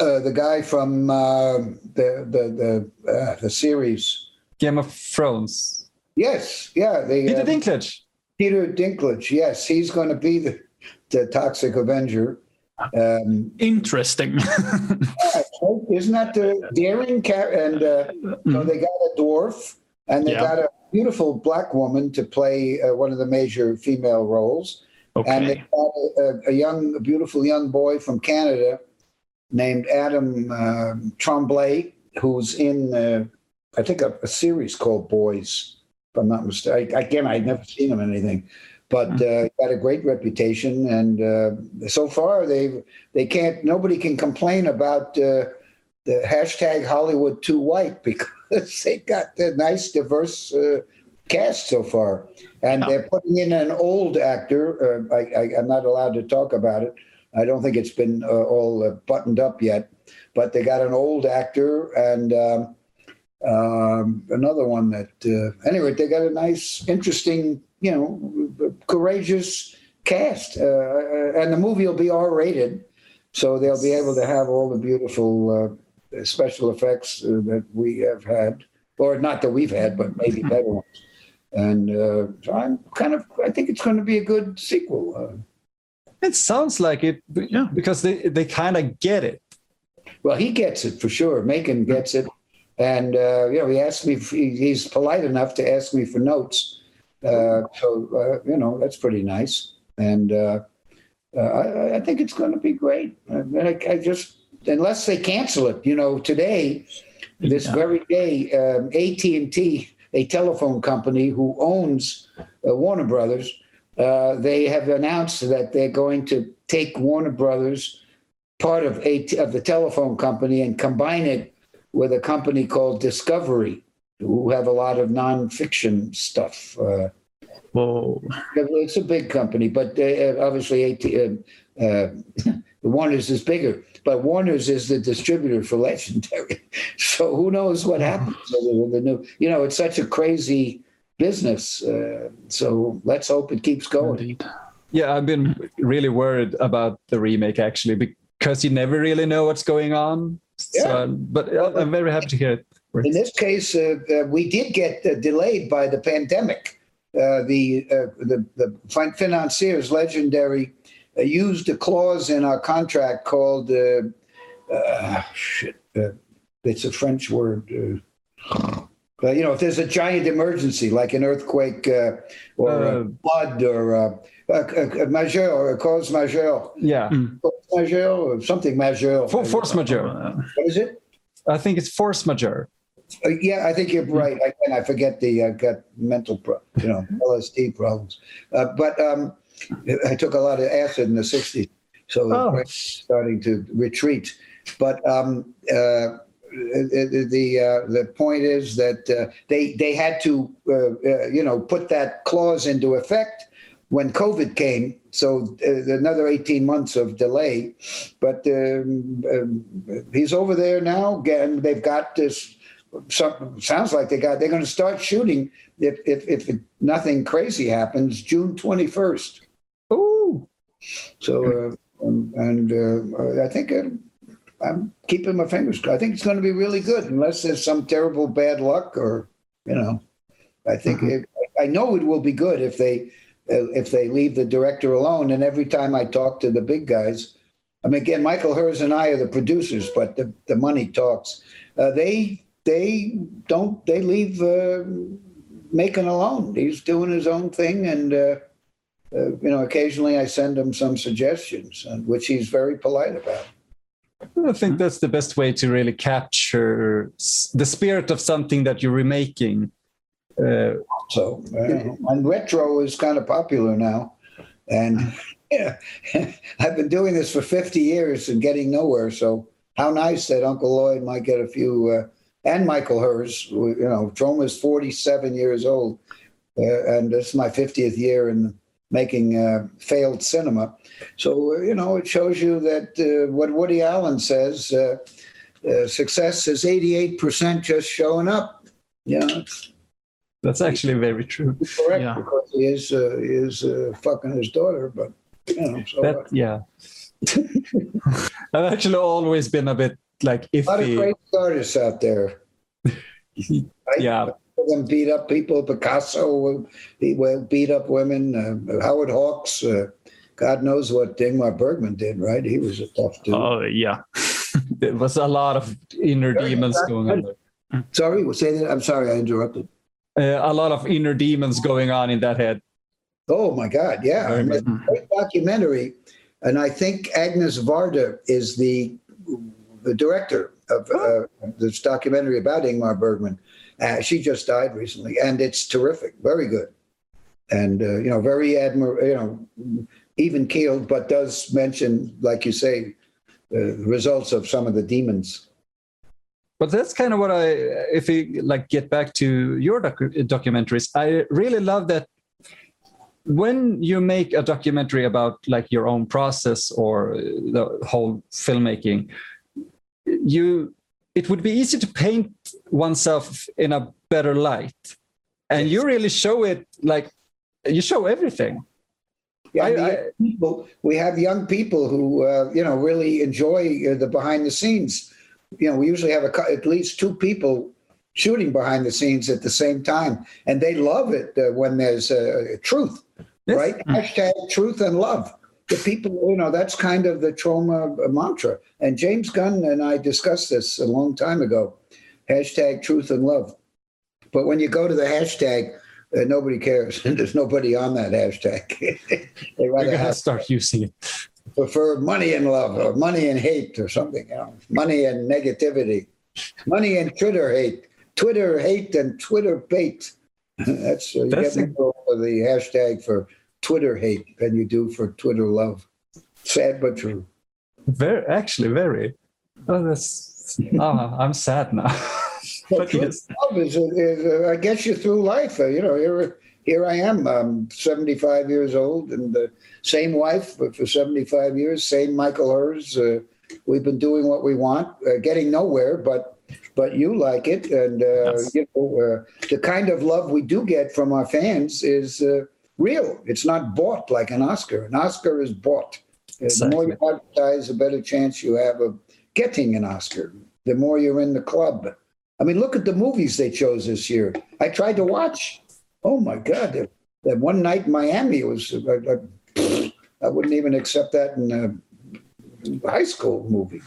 Speaker 4: uh, the guy from uh, the the the, uh, the series
Speaker 2: Game of Thrones.
Speaker 4: Yes, yeah, the,
Speaker 2: Peter uh, Dinklage.
Speaker 4: Peter Dinklage. Yes, he's going to be the the Toxic Avenger.
Speaker 3: Um, Interesting. [LAUGHS]
Speaker 4: yeah, isn't that the daring cat? And uh, mm-hmm. so they got a dwarf, and they yeah. got a beautiful black woman to play uh, one of the major female roles. Okay. And they got a, a, young, a beautiful young boy from Canada named Adam uh, Tremblay, who's in, uh, I think, a, a, series called Boys, if I'm not mistaken. Again, I'd never seen him in anything, but hmm. uh, got a great reputation. And uh, so far, they they can't. Nobody can complain about uh, the hashtag Hollywood too white [LAUGHS] because they got the nice diverse uh, cast so far, and they're putting in an old actor. Uh, I, I, I'm not allowed to talk about it I don't think it's been uh, all uh, buttoned up yet, but they got an old actor and um, um, another one that, uh, anyway, they got a nice, interesting, you know, courageous cast. Uh, uh, and the movie will be R rated, so they'll be able to have all the beautiful uh, special effects that we have had or not that we've had, but maybe better ones. And I'm kind of, I think it's going to be a good sequel.
Speaker 2: It sounds like it
Speaker 3: Yeah.
Speaker 2: because they, they kind of get it.
Speaker 4: well, he gets it for sure. Macon gets it. And, uh, you know, he asked me, if he, he's polite enough to ask me for notes. Uh, so, uh, you know, that's pretty nice. And uh, uh, I, I think it's going to be great. And I, I just, unless they cancel it, you know, today, this
Speaker 3: Yeah.
Speaker 4: very day, um, AT&T, a telephone company who owns uh, Warner Brothers, uh, they have announced that they're going to take Warner Brothers, part of AT, of the telephone company, and combine it with a company called Discovery, who have a lot of nonfiction stuff. Uh,
Speaker 3: Whoa.
Speaker 4: it's a big company, but uh, obviously AT, uh, uh, [LAUGHS] Warner's is bigger. But Warner's is the distributor for [LAUGHS] Legendary, so who knows what happens? with The new, you know, it's such a crazy business. Uh, so let's hope it keeps going.
Speaker 3: Indeed.
Speaker 2: Yeah, I've been really worried about the remake actually because you never really know what's going on.
Speaker 4: Yeah.
Speaker 2: So, but I- I'm very happy to hear it.
Speaker 4: In this case, uh, uh, we did get uh, delayed by the pandemic. Uh, the, uh, the the financiers, legendary, uh, used a clause in our contract called uh, uh, shit. Uh, it's a French word. Uh, but you know, if there's a giant emergency like an earthquake uh, or
Speaker 2: Uh,
Speaker 4: a flood or uh, a, a, a majeur or a cause majeure,
Speaker 2: Yeah,
Speaker 4: cause majeure or something majeure.
Speaker 2: For, force majeure.
Speaker 3: Uh,
Speaker 4: What is it?
Speaker 2: I think it's force majeure.
Speaker 4: Uh, yeah, I think you're right. I, and I forget the I've got mental, pro, you know, LSD problems. Uh, but um, I took a lot of acid in the '60s, so
Speaker 2: Oh.
Speaker 4: brain's starting to retreat. But um, uh, the the, uh, the point is that uh, they they had to uh, uh, you know put that clause into effect when COVID came. So uh, another 18 months of delay. But um, um, he's over there now. Again, they've got this. Some, sounds like they got. They're going to start shooting if if, if nothing crazy happens. June 21st.
Speaker 2: Oh,
Speaker 4: So uh, um, and uh, I think uh, I'm keeping my fingers. crossed. I think it's going to be really good, unless there's some terrible bad luck or you know. I think it, I know it will be good if they if they leave the director alone. And every time I talk to the big guys, I mean, again, Michael Herz and I are the producers, but the, the money talks. Uh, they they don't they leave uh, Macon alone. He's doing his own thing, and uh, uh, you know, occasionally I send him some suggestions, and which he's very polite about.
Speaker 2: I think that's the best way to really capture the spirit of something that you're remaking. Uh,
Speaker 4: So, uh, and retro is kind of popular now, and [LAUGHS] yeah, [LAUGHS] I've been doing this for 50 years and getting nowhere. So, how nice that Uncle Lloyd might get a few, uh, and Michael Herz. You know, Troma is 47 years old, uh, and this is my 50th year in making uh, failed cinema. So, uh, you know, it shows you that uh, what Woody Allen says. Uh, uh, success is 88% just showing up. Yeah, it's
Speaker 2: that's actually very true.
Speaker 4: correct
Speaker 3: Yeah.
Speaker 4: because he is uh, he is uh, fucking his daughter, but you know, so
Speaker 2: That yeah. [LAUGHS] I've actually always been a bit like if
Speaker 4: a lot of great artists out there. [LAUGHS]
Speaker 2: Yeah.
Speaker 4: Some of them beat up people. Picasso, beat up women. Uh, Howard Hawks. Uh, God knows what Ingmar Bergman did. Right? He was a tough dude.
Speaker 3: Oh yeah. [LAUGHS]
Speaker 2: There was a lot of inner
Speaker 4: Very
Speaker 2: demons
Speaker 4: exact-
Speaker 2: going on. There.
Speaker 4: Sorry, say that. I'm sorry, I interrupted.
Speaker 2: Uh, a lot of inner demons going on in that head.
Speaker 4: Oh my God! Yeah,
Speaker 2: Very
Speaker 4: I mean, a great documentary, and I think Agnes Varda is the the director of uh, this documentary about Ingmar Bergman. Uh, she just died recently, and it's terrific, very good, and uh, you know, very admir, you know, even keeled, but does mention, like you say, the results of some of the demons.
Speaker 2: But that's kind of what I, if we like get back to your docu- documentaries, I really love that when you make a documentary about like your own process or the whole filmmaking, you it would be easy to paint oneself in a better light, and you really show it like you show everything.
Speaker 4: Yeah,
Speaker 2: I- I-
Speaker 4: people, we have young people who uh, you know really enjoy uh, the behind the scenes. You know, we usually have a, at least two people shooting behind the scenes at the same time, and they love it uh, when there's uh, truth,
Speaker 2: Yes.
Speaker 4: right? Hashtag truth and love. The people, you know, that's kind of the Troma mantra. And James Gunn and I discussed this a long time ago. Hashtag truth and love. But when you go to the hashtag, uh, nobody cares. [LAUGHS] There's nobody on that hashtag. [LAUGHS] they rather have
Speaker 2: start using it.
Speaker 4: prefer money and love or money and hate or something, you know, money and negativity, money and Twitter hate, Twitter hate and Twitter bait. [LAUGHS] That's uh, you
Speaker 2: That's
Speaker 4: get the hashtag for Twitter hate than you do for Twitter love. Sad but true.
Speaker 2: Very, actually, very. Oh, that's. Oh, I'm sad now. but [LAUGHS] yes,
Speaker 4: love is, is uh, I guess you through life. Uh, you know, here here I am. I'm 75 years old and the same wife for 75 years. Same Michael Herz. Uh, we've been doing what we want, uh, getting nowhere, but but you like it, and uh,
Speaker 3: Yes.
Speaker 4: you know, uh, the kind of love we do get from our fans is uh, real. It's not bought like an Oscar. An Oscar is bought. Uh, The more you advertise, the better chance you have of getting an Oscar. The more you're in the club. I mean, look at the movies they chose this year. I tried to watch. Oh my God! That, that one night in Miami was. I, I, I wouldn't even accept that in a high school movie.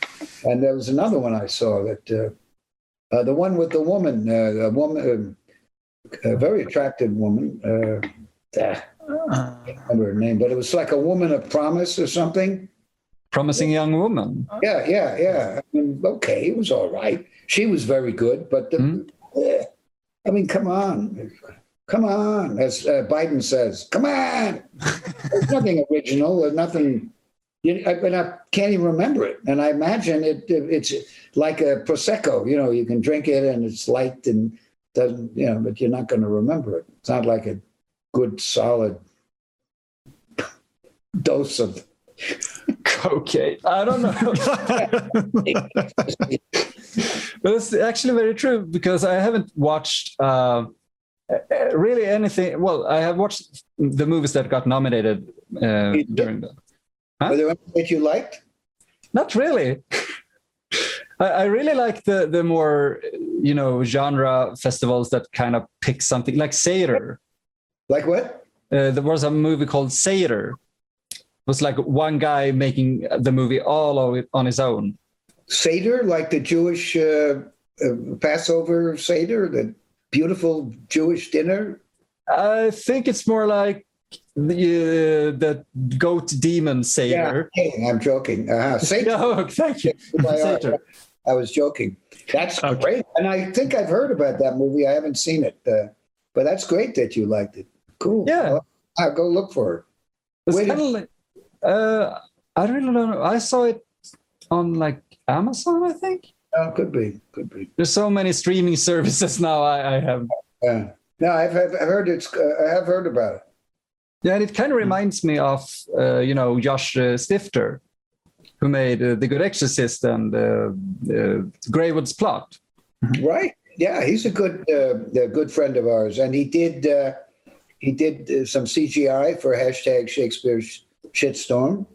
Speaker 4: And there was another one I saw that uh, uh, the one with the woman, uh, a woman, uh, a very attractive woman. Uh, I can't remember her name, but it was like a woman of promise or something.
Speaker 2: promising young woman.
Speaker 4: Yeah, yeah, yeah. I mean, okay, it was all right. She was very good, but the, eh, I mean, come on, come on, as uh, Biden says, come on. There's nothing original. There's nothing. You, I, and I can't even remember it. And I imagine it. It's like a prosecco. You know, you can drink it and it's light and doesn't. You know, but you're not going to remember it. It's not like a good solid dose of
Speaker 2: cocaine. I don't know. [LAUGHS] but it's actually very true because I haven't watched uh, really anything. Well, I have watched the movies that got nominated uh, during the.
Speaker 4: Were there any that you liked?
Speaker 2: Not really. I, I really like the the more you know genre festivals that kind of pick something like Seder.
Speaker 4: Like what?
Speaker 2: Uh, there was a movie called Seder. It was like one guy making the movie all of it on his own.
Speaker 4: Seder, like the Jewish uh, uh, Passover Seder, the beautiful Jewish dinner.
Speaker 2: I think it's more like the uh, the goat demon
Speaker 4: Yeah,
Speaker 2: Seder.
Speaker 4: I'm. I'm joking. Uh-huh. [LAUGHS] Seder.
Speaker 2: No, thank you. [LAUGHS] Seder.
Speaker 4: I was joking. That's
Speaker 3: Okay.
Speaker 4: great, and I think I've heard about that movie. I haven't seen it, uh, but that's great that you liked it. Cool.
Speaker 2: Yeah.
Speaker 4: I'll, I'll go look for it.
Speaker 2: It's kind of like, uh, I really don't know. I saw it on like Amazon, I think.
Speaker 4: Oh, could be, could be.
Speaker 2: There's so many streaming [LAUGHS] services now. I, I have.
Speaker 4: Yeah. No, I've, I've heard it's. Uh, I have heard about it.
Speaker 2: Yeah, and it kind of reminds me of uh, you know Josh uh, Stifter, who made uh, The Good Exorcist and uh, uh, Greywood's Plot.
Speaker 4: Right. Yeah, he's a good uh, a good friend of ours, and he did uh, he did uh, some CGI for hashtag Shakespeare sh- shitstorm.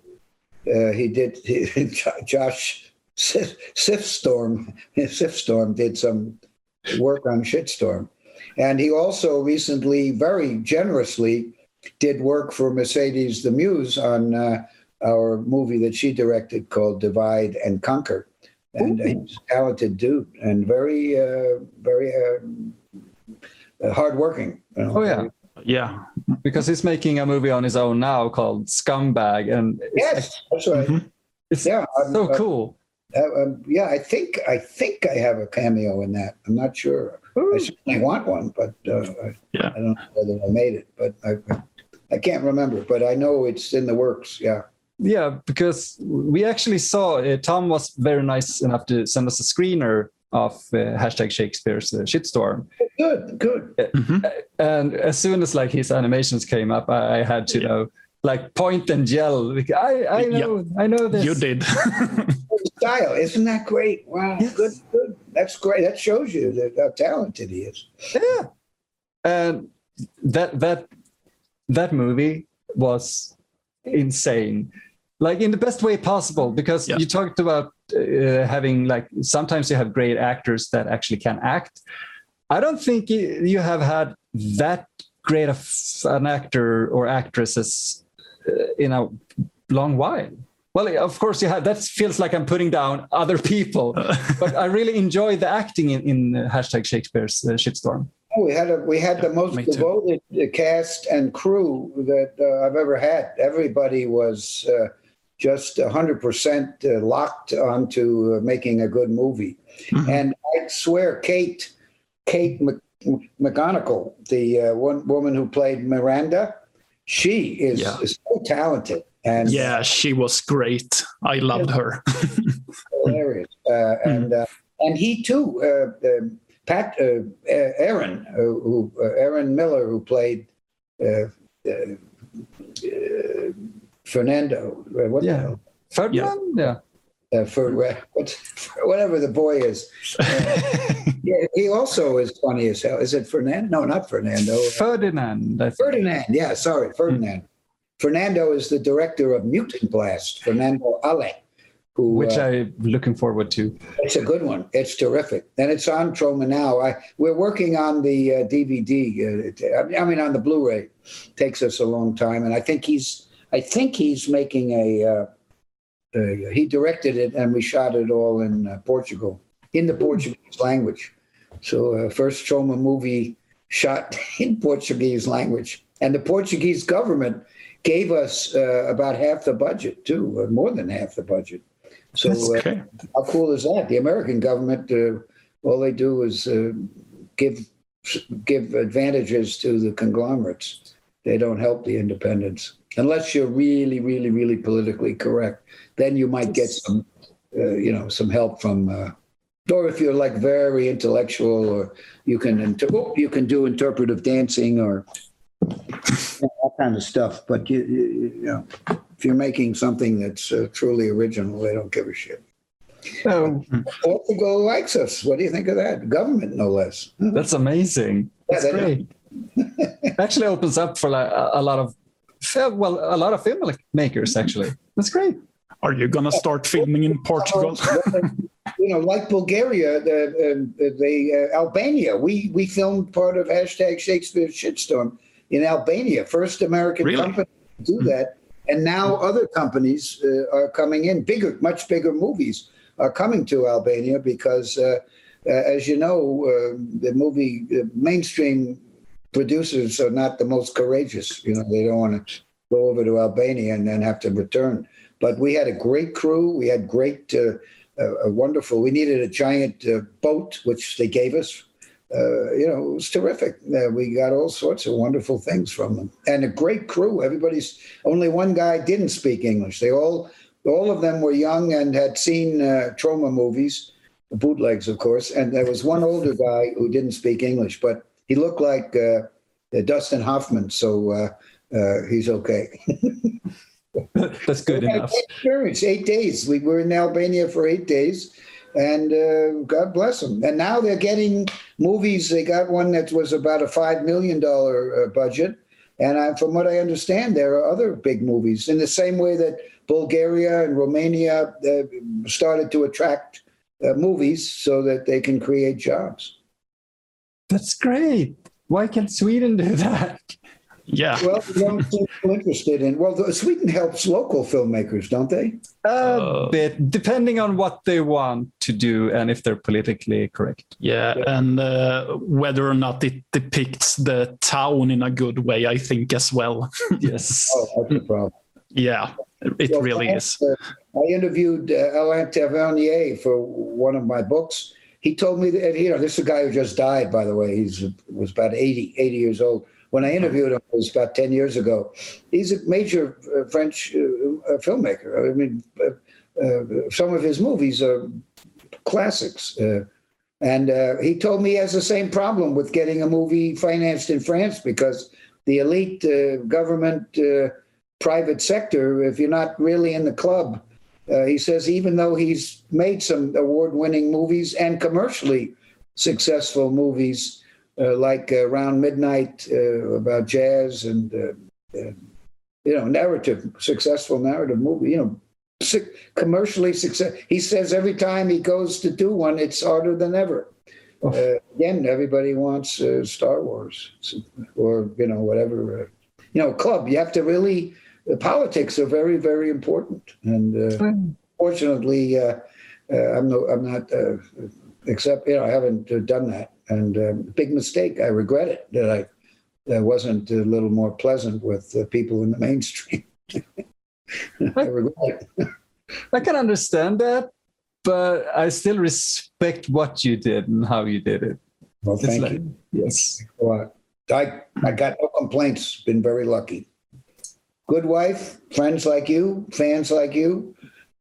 Speaker 4: Uh, he did Jo- [LAUGHS] Josh Sif- Sifstorm [LAUGHS] Sifstorm did some work on shitstorm, and he also recently very generously did work for Mercedes the Muse on uh, our movie that she directed called Divide and Conquer and he's a talented dude and very, uh, very uh, hardworking. you know.
Speaker 2: Oh yeah,
Speaker 3: Yeah.
Speaker 2: because he's making a movie on his own now called Scumbag, and it's,
Speaker 4: Yes, that's right.
Speaker 3: Mhm.
Speaker 2: it's
Speaker 4: Yeah, I'm,
Speaker 2: so
Speaker 4: uh,
Speaker 2: cool.
Speaker 4: uh, um, yeah. I think I think I have a cameo in that. I'm not sure. I certainly want one, but uh, I, I don't know whether I made it. But I, I can't remember. But I know it's in the works. Yeah.
Speaker 2: Yeah, because we actually saw uh, Tom was very nice enough to send us a screener of uh, hashtag Shakespeare's uh, shitstorm,
Speaker 4: Good. Good.
Speaker 2: and as soon as like his animations came up, I, I had to know like point and yell. Like, I I
Speaker 3: Yeah.
Speaker 2: know I know this.
Speaker 3: You did. [LAUGHS]
Speaker 4: Style, isn't that great? Wow.
Speaker 2: Yes.
Speaker 4: Good. Good. That's great. That shows you that how talented he is.
Speaker 2: Yeah, and that that that movie was insane, like in the best way possible. Because
Speaker 3: Yeah.
Speaker 2: you talked about uh, having like sometimes you have great actors that actually can act, I don't think you you have had that great of an actor or actresses uh, in a long while. Well, of course you have. That feels like I'm putting down other people, [LAUGHS] but I really enjoy the acting in, in uh, hashtag Shakespeare's uh, shitstorm.
Speaker 4: Oh, We had a, we had the most
Speaker 3: me too.
Speaker 4: devoted uh, cast and crew that uh, I've ever had. Everybody was uh, just 100% uh, locked onto uh, making a good movie. And I swear, Kate, Kate Mc, McGonigal, the uh, one woman who played Miranda, she is,
Speaker 3: Yeah.
Speaker 4: is so talented and
Speaker 3: Yeah, she was great. I loved her. [LAUGHS]
Speaker 4: hilarious. Uh, and uh, and he too, uh, um Pat uh, Aaron, uh, who uh, Aaron Miller, who played uh, uh, uh, Fernando. uh, What the
Speaker 2: Yeah.
Speaker 4: hell?
Speaker 2: Ferdinand, yeah.
Speaker 4: Uh, for what's whatever the boy is. [LAUGHS] Yeah, he also is funny as hell. Is it Fernando? No, not Fernando.
Speaker 2: Ferdinand. I.
Speaker 4: Ferdinand. Yeah, sorry, Ferdinand. Fernando is the director of Mutant Blast. Fernando Alle, who
Speaker 2: which
Speaker 4: uh,
Speaker 2: I'm looking forward to.
Speaker 4: It's a good one. It's terrific, and it's on Troma now. I we're working on the uh, DVD. Uh, I mean, on the Blu-ray. Takes us a long time, and I think he's. I think he's making a. Uh, uh, he directed it, and we shot it all in uh, Portugal, in the Portuguese language. So, uh, first Troma movie shot [LAUGHS] in Portuguese language, and the Portuguese government gave us uh, about half the budget too, uh, more than half the budget. So. Uh, how cool is that? The American government, uh, all they do is uh, give give advantages to the conglomerates. They don't help the independents unless you're really, really, really politically correct. Then you might get some, uh, you know, some help from. Uh, or if you're like very intellectual, or you can inter- oh, you can do interpretive dancing or you know, all kind of stuff. But you, you, you know, if you're making something that's uh, truly original, they don't give a shit.
Speaker 2: Oh,
Speaker 4: Portugal likes us. What do you think of that? Government, no less.
Speaker 2: that's amazing.
Speaker 4: Yeah,
Speaker 2: That's
Speaker 4: they-
Speaker 2: great. [LAUGHS] actually opens up for like a, a lot of fil- well, a lot of filmmakers. Actually, that's great.
Speaker 3: Are you gonna start filming in Portugal? [LAUGHS]
Speaker 4: you know, like Bulgaria, the, um, the uh, Albania. We we filmed part of hashtag Shakespeare shitstorm in Albania. First American
Speaker 3: Really?
Speaker 4: company to do that, and now other companies uh, are coming in. Bigger, much bigger movies are coming to Albania because, uh, uh, as you know, uh, the movie uh, mainstream producers are not the most courageous. You know, they don't want to go over to Albania and then have to return. But we had a great crew. We had great, uh, uh, wonderful. We needed a giant uh, boat, which they gave us. Uh, you know, it was terrific. We got all sorts of wonderful things from them, and a great crew. Everybody's only one guy didn't speak English. They all, all of them were young and had seen uh, Troma movies, bootlegs, of course. And there was one older guy who didn't speak English, but he looked like uh, uh, Dustin Hoffman, so uh, uh, he's okay. [LAUGHS]
Speaker 2: That's good
Speaker 4: a
Speaker 2: enough.
Speaker 4: experience. Eight days. We were in Albania for eight days, and uh, God bless them. And now they're getting movies. They got one that was about a five million dollar uh, budget, and I, from what I understand, there are other big movies in the same way that Bulgaria and Romania uh, started to attract uh, movies so that they can create jobs.
Speaker 2: That's great. Why can't Sweden do that?
Speaker 3: yeah.
Speaker 4: Well, they don't seem too interested in. Well, the, Sweden helps local filmmakers, don't they?
Speaker 2: A
Speaker 3: Uh,
Speaker 2: bit, depending on what they want to do and if they're politically correct.
Speaker 3: Yeah, and uh, whether or not it depicts the town in a good way, I think as well. [LAUGHS]
Speaker 2: Yes.
Speaker 4: Oh, that's the problem.
Speaker 3: yeah, it
Speaker 4: Well,
Speaker 3: really
Speaker 4: I-
Speaker 3: is.
Speaker 4: uh, I interviewed uh, Alain Tavernier for one of my books. He told me that, you know, this is a guy who just died, by the way. He's was about 80, 80 years old. When I interviewed him, it was about 10 years ago. He's a major uh, French uh, uh, filmmaker. I mean, uh, uh, some of his movies are classics. Uh, and he told me he has the same problem with getting a movie financed in France because the elite government private sector, if you're not really in the club, uh, he says even though he's made some award-winning movies and commercially successful movies uh, like uh, Around Midnight uh, about jazz and uh, uh, you know narrative successful narrative movie, you know su- commercially success. He says every time he goes to do one, it's harder than ever. uh, again, everybody wants uh, Star Wars or you know whatever. Uh, you know, club. You have to really. The politics are very, very important, and uh, fortunately, uh, uh, I'm no, I'm not. Uh, except you know, I haven't uh, done that, and um, big mistake. I regret it that I that wasn't a little more pleasant with uh, people in the mainstream. [LAUGHS] I regret it.
Speaker 2: I can understand that, but I still respect what you did and how you did it.
Speaker 4: Well, thank
Speaker 2: like-
Speaker 4: you.
Speaker 2: Yes.
Speaker 4: Well, I I got no complaints. Been very lucky. Good wife, friends like you, fans like you,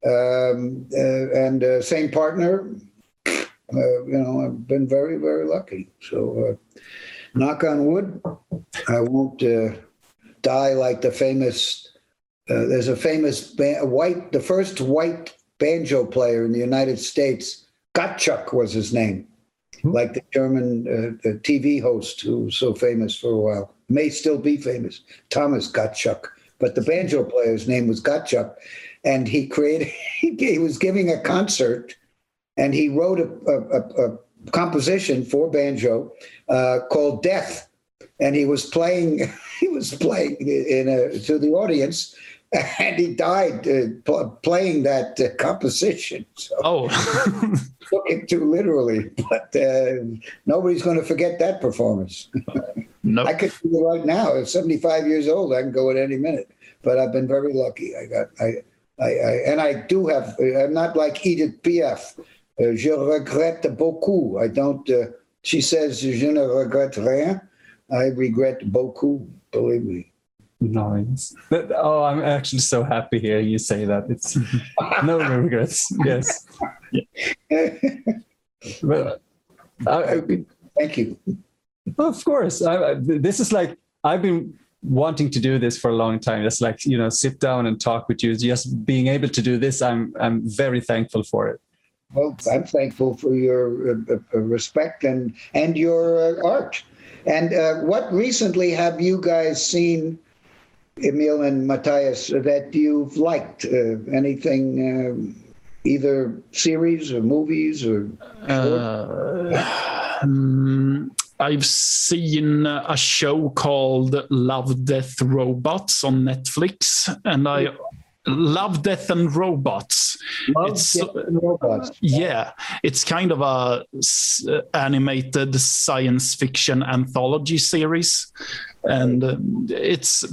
Speaker 4: um, uh, and uh, same partner. Uh, you know, I've been very very lucky. So, uh, knock on wood, I won't uh, die like the famous. Uh, there's a famous white, the first white banjo player in the United States. Gottschalk was his name like the German uh, the TV host who was so famous for a while, may still be famous, Thomas Gottschalk. But the banjo player's name was Gottschalk, and he created. [LAUGHS] He was giving a concert, and he wrote a, a, a, a composition for banjo uh, called "Death," and he was playing. [LAUGHS] He was playing in a, to the audience. [LAUGHS] And he died uh, pl- playing that uh, composition. So
Speaker 3: Oh,
Speaker 4: took it too literally, but uh, nobody's going to forget that performance.
Speaker 3: No.
Speaker 4: I could do it right now. At 75 years old, I can go at any minute. But I've been very lucky. I got, I, I, I and I do have. I'm not like Edith Piaf. Uh, je regrette beaucoup. I don't. Uh, she says je ne regrette rien. I regret beaucoup. Believe me.
Speaker 2: Nice. That- oh, I'm actually so happy hearing you say that. It's no [LAUGHS] regrets. Yes. [LAUGHS] But I, I-
Speaker 4: Thank you.
Speaker 2: Of course, I, I, this is like I've been wanting to do this for a long time. Just like you know, sit down and talk with you. Just being able to do this, I'm I'm very thankful for it.
Speaker 4: Well, I'm thankful for your uh, uh, respect and and your uh, art. And uh, what recently have you guys seen, Emil and Matthias, that you've liked? Uh, anything, um, either series or movies or?
Speaker 3: Uh, um, [SIGHS] I've seen a show called Love, Death, Robots on Netflix, and I love Death and Robots. It's-
Speaker 4: Death and robots.
Speaker 3: Yeah, it's kind of a s- animated science fiction anthology series, and um, it's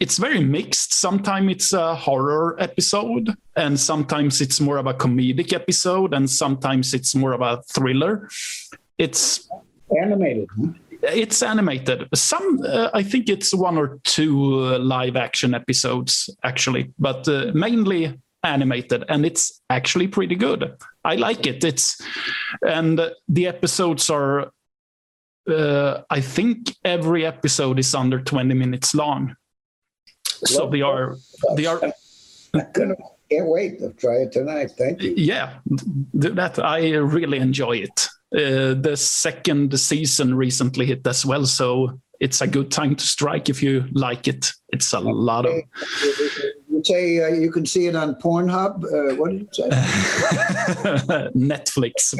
Speaker 3: it's very mixed. Sometimes it's a horror episode, and sometimes it's more of a comedic episode, and sometimes it's more of a thriller. It's
Speaker 4: Animated. huh?
Speaker 3: it's animated. Some, uh, I think it's one or two uh, live action episodes actually, but uh, mainly animated, and it's actually pretty good. I like it. It's and the episodes are. Uh, I think every episode is under 20 minutes long. So they are they are
Speaker 4: can't wait to try it tonight. Thank you.
Speaker 3: yeah that i really enjoy it uh, the second season recently hit as well so it's a good time to strike if you like it it's a lot of
Speaker 4: You say uh, you can see it on Pornhub. Uh, what did you say? [LAUGHS]
Speaker 3: netflix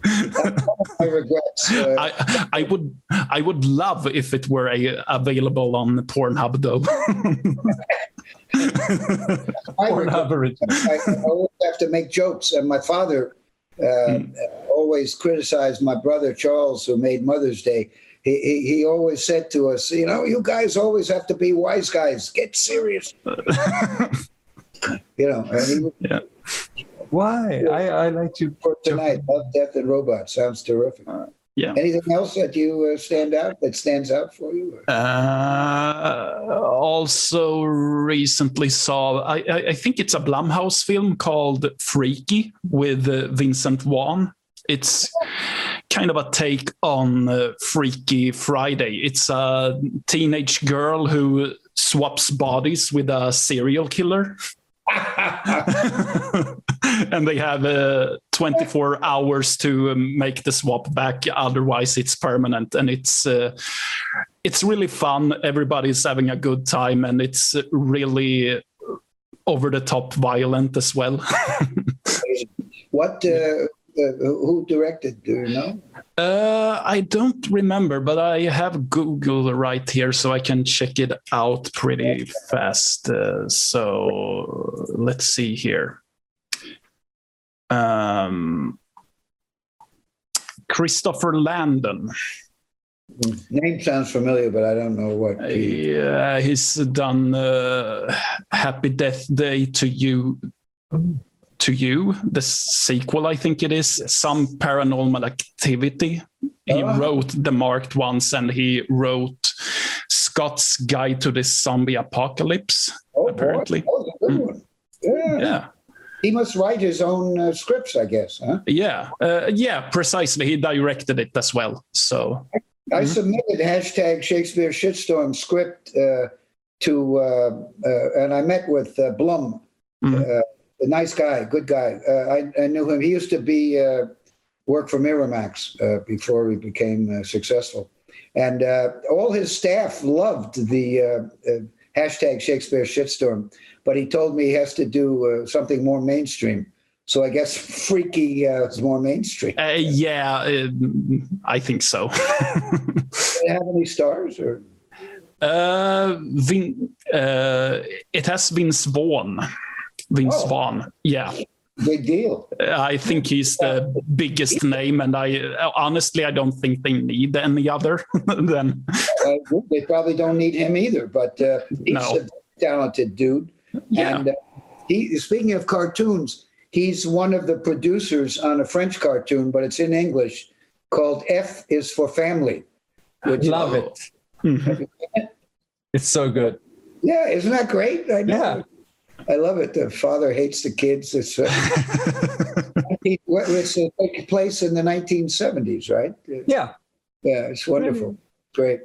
Speaker 3: [LAUGHS]
Speaker 4: I regrets. Uh,
Speaker 3: I, I would I would love if it were a, available on Pornhub though. [LAUGHS]
Speaker 4: I
Speaker 2: Pornhub original.
Speaker 4: I, I always have to make jokes. And my father uh, always criticized my brother Charles, who made Mother's Day. He, he, he always said to us, you know, you guys always have to be wise guys. Get serious. [LAUGHS] you know, was
Speaker 3: yeah.
Speaker 2: Why? I I like to.
Speaker 4: for tonight. Love, Death, and Robots. Sounds terrific.
Speaker 3: Yeah.
Speaker 4: Anything else that you uh, stand out that stands out for you?
Speaker 3: Uh, also recently saw I, I I think it's a Blumhouse film called Freaky with uh, Vincent Vaughn. It's kind of a take on uh, Freaky Friday. It's a teenage girl who swaps bodies with a serial killer. [LAUGHS] [LAUGHS] [LAUGHS] and they have uh, 24 hours to um, make the swap back otherwise it's permanent and it's uh, it's really fun everybody's having a good time and it's really over the top violent as well [LAUGHS]
Speaker 4: What uh, uh, who directed? Do you know?
Speaker 3: Uh, I don't remember, but I have Google right here, so I can check it out pretty fast. Uh, so let's see here. Um, Christopher Landon.
Speaker 4: Name sounds familiar, but I don't know what. he-
Speaker 3: Yeah, he's done uh, Happy Death Day to you. To you, the sequel, I think it is some paranormal activity. He
Speaker 4: Ah.
Speaker 3: wrote the marked ones, and he wrote Scouts Guide to the Zombie Apocalypse.
Speaker 4: oh,
Speaker 3: apparently.
Speaker 4: that was good one. Yeah.
Speaker 3: Yeah,
Speaker 4: he must write his own uh, scripts, I guess. Huh?
Speaker 3: yeah, uh, yeah. Precisely, he directed it as well. So
Speaker 4: I submitted hashtag Shakespeare shitstorm script uh, to, uh, uh, and I met with uh, Blum,
Speaker 3: Mhm.
Speaker 4: uh, a nice guy, good guy. Uh, I, I knew him. He used to be uh, work for Miramax uh, before he became uh, successful, and uh, all his staff loved the uh, uh, hashtag Shakespeare shitstorm. But he told me he has to do uh, something more mainstream. So I guess freaky uh, is more mainstream.
Speaker 3: uh, yeah, uh, I think so.
Speaker 4: Do [LAUGHS] they have any stars or?
Speaker 3: Uh, Vin, uh, it has Vince Vaughn. Vince
Speaker 4: Oh.
Speaker 3: Vaughn. Yeah,
Speaker 4: Big deal.
Speaker 3: I think he's the biggest name, and I honestly I don't think they need any other [LAUGHS] than.
Speaker 4: Uh, they probably don't need him either, but uh, he's
Speaker 3: No.
Speaker 4: a talented dude.
Speaker 3: Yeah.
Speaker 4: And uh, he, speaking of cartoons, he's one of the producers on a French cartoon, but it's in English called F is for Family. Which
Speaker 2: Love it.
Speaker 3: Mhm.
Speaker 2: It's so good.
Speaker 4: Yeah, isn't that great? I know.
Speaker 2: Yeah.
Speaker 4: I love it. The father hates the kids. It's, uh, [LAUGHS] it's uh, take place in the 1970s, right?
Speaker 2: Yeah.
Speaker 4: Yeah, it's wonderful. Great.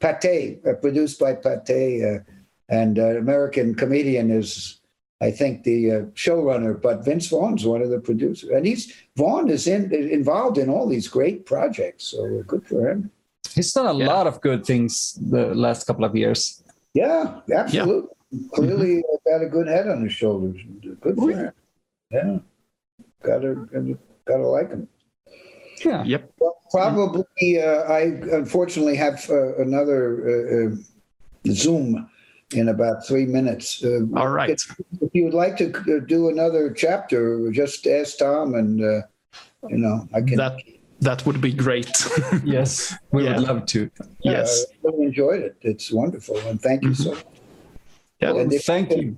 Speaker 4: Pathé, uh, produced by Pathé, uh, and uh, American comedian is, I think, the uh, showrunner. But Vince Vaughn's one of the producers, and he's Vaughn is in, involved in all these great projects. So good for him.
Speaker 2: He's done a
Speaker 3: Yeah.
Speaker 2: lot of good things the last couple of years.
Speaker 4: Yeah, absolutely. Clearly uh, got a good head on his shoulders. Good for him. Yeah, gotta gotta, gotta like him.
Speaker 2: Yeah.
Speaker 3: Yep.
Speaker 4: Well, probably. Uh, I unfortunately have uh, another uh, uh, Zoom in about three minutes. Uh,
Speaker 3: All right.
Speaker 4: If you would like to uh, do another chapter, just ask Tom, and uh, you know I can.
Speaker 3: That that would be great. [LAUGHS]
Speaker 2: Yes. We
Speaker 3: Yeah.
Speaker 2: would love to.
Speaker 3: yes.
Speaker 4: I really enjoyed it. It's wonderful, and thank you so much.
Speaker 3: Yeah.
Speaker 4: And
Speaker 2: Thank you.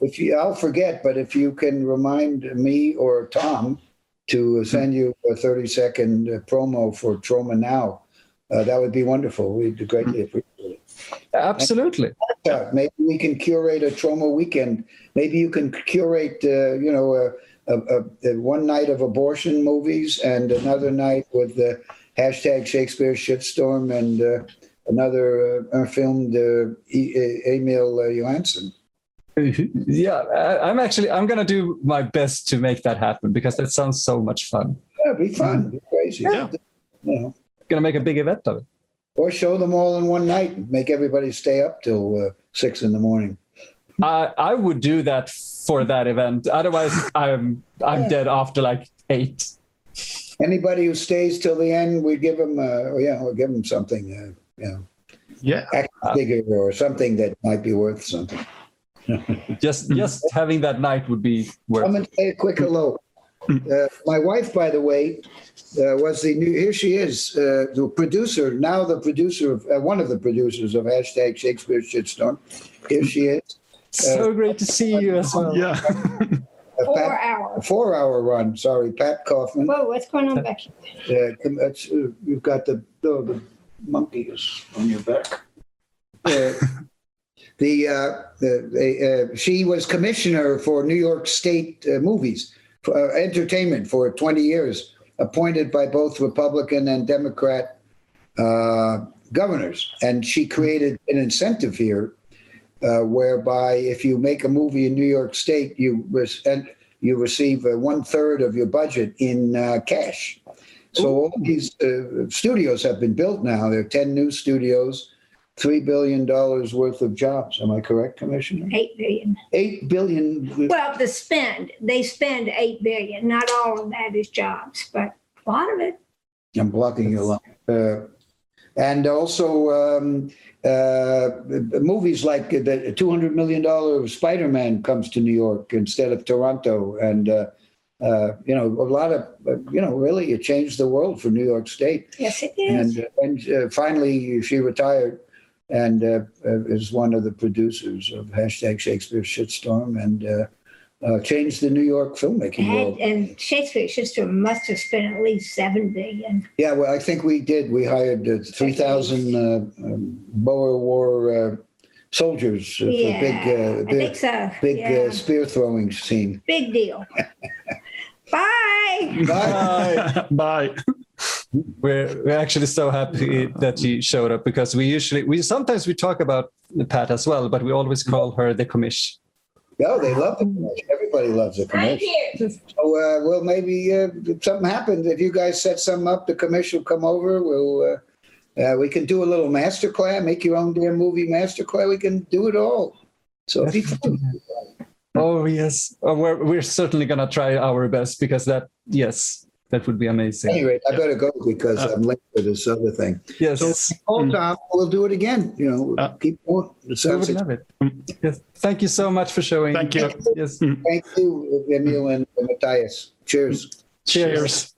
Speaker 4: If you, I'll forget, but if you can remind me or Tom to send you a 30 second uh, promo for Troma Now, uh, that would be wonderful. We'd greatly appreciate it.
Speaker 2: Absolutely.
Speaker 4: Maybe we can curate a Troma weekend. Maybe you can curate, uh, you know, a, a, a, a one night of abortion movies and another night with the hashtag Shakespeare shitstorm and uh, another uh, filmed uh, e- e- Emil uh, Johansson.
Speaker 2: Yeah, I, I'm actually I'm gonna do my best to make that happen because that sounds so much fun.
Speaker 4: Yeah, it'd be fun. It'd be crazy.
Speaker 3: Yeah.
Speaker 4: You know,
Speaker 2: Gonna make a big event of it.
Speaker 4: Or show them all in one night and make everybody stay up till uh, six in the morning.
Speaker 2: I I would do that for that event. Otherwise, [LAUGHS] I'm I'm dead after like eight.
Speaker 4: Anybody who stays till the end, we give them, uh, oh, yeah, we'll give them something, uh, you know,
Speaker 3: Yeah.
Speaker 4: action figure or something that might be worth something. [LAUGHS]
Speaker 2: Just just [LAUGHS] having that night would be worth.
Speaker 4: Come
Speaker 2: it.
Speaker 4: and say a quick hello. Uh, my wife, by the way, uh, was the new. Here she is, uh, the producer. Now the producer of uh, one of the producers of hashtag Shakespeare Shitstorm. Here she is.
Speaker 2: So great to see you as well.
Speaker 3: Yeah. [LAUGHS]
Speaker 4: A
Speaker 5: Four
Speaker 4: Pat,
Speaker 5: hours.
Speaker 4: a four-hour run. Sorry, Pat Kaufman.
Speaker 5: Whoa, what's going on back here?
Speaker 4: Uh, uh, you've got the oh, the monkey is on your back. Uh, the, uh, the, the uh, she was commissioner for New York State uh, movies for uh, entertainment for 20 years, appointed by both Republican and Democrat uh, governors, and she created an incentive here. Uh, whereby, if you make a movie in New York State, you res- and you receive uh, one third of your budget in uh, cash. So all these uh, studios have been built now. There are 10 new studios three billion dollars worth of jobs. Am I correct, Commissioner?
Speaker 5: Eight billion.
Speaker 4: Eight billion.
Speaker 5: Well, the spend, they spend eight billion. Not all of that is jobs, but a lot of it.
Speaker 4: I'm blocking your line. Uh, and also um, uh, movies like the two hundred million dollar Spider Man comes to New York instead of Toronto, and uh, uh, you know a lot of uh, you know really it changed the world for New York State.
Speaker 5: Yes, it is.
Speaker 4: And and uh, finally she retired and uh, uh, is one of the producers of hashtag Shakespeare Shitstorm and. Uh, uh, changed the New York filmmaking world.
Speaker 5: And, and Shakespeare Shitstorm must have spent at least seven billion.
Speaker 4: Yeah, well, I think we did. We hired uh, 3,000 uh, um, Boer War uh, soldiers uh,
Speaker 5: Yeah,
Speaker 4: for big, uh, big,
Speaker 5: so.
Speaker 4: big
Speaker 5: yeah.
Speaker 4: uh, spear throwing scene.
Speaker 5: Big deal. [LAUGHS] Bye.
Speaker 4: Bye.
Speaker 3: Bye. [LAUGHS]
Speaker 2: We're, we're actually so happy that she showed up because we usually we sometimes we talk about Pat as well, but we always call her the commish.
Speaker 4: No, they love the commercial. Everybody loves the
Speaker 5: I'm here.
Speaker 4: So, uh, well, maybe uh, if something happens. If you guys set something up, the commission will come over. We'll, uh, uh, we can do a little master class, make your own damn movie master class. We can do it all. So be fun.
Speaker 2: Oh yes, oh, we're we're certainly gonna try our best because that yes, that would be amazing.
Speaker 4: Anyway, I better go because uh, I'm late for this other thing.
Speaker 2: Yes, So,
Speaker 4: All time, mm. we'll do it again. You know,
Speaker 3: Uh,
Speaker 4: keep going. It
Speaker 2: we
Speaker 4: sounds
Speaker 2: would love it. Mm. Yes, thank you so much for showing.
Speaker 3: Thank you.
Speaker 2: Yes,
Speaker 4: Thank you, Emil and Matthias. Cheers.
Speaker 3: Cheers.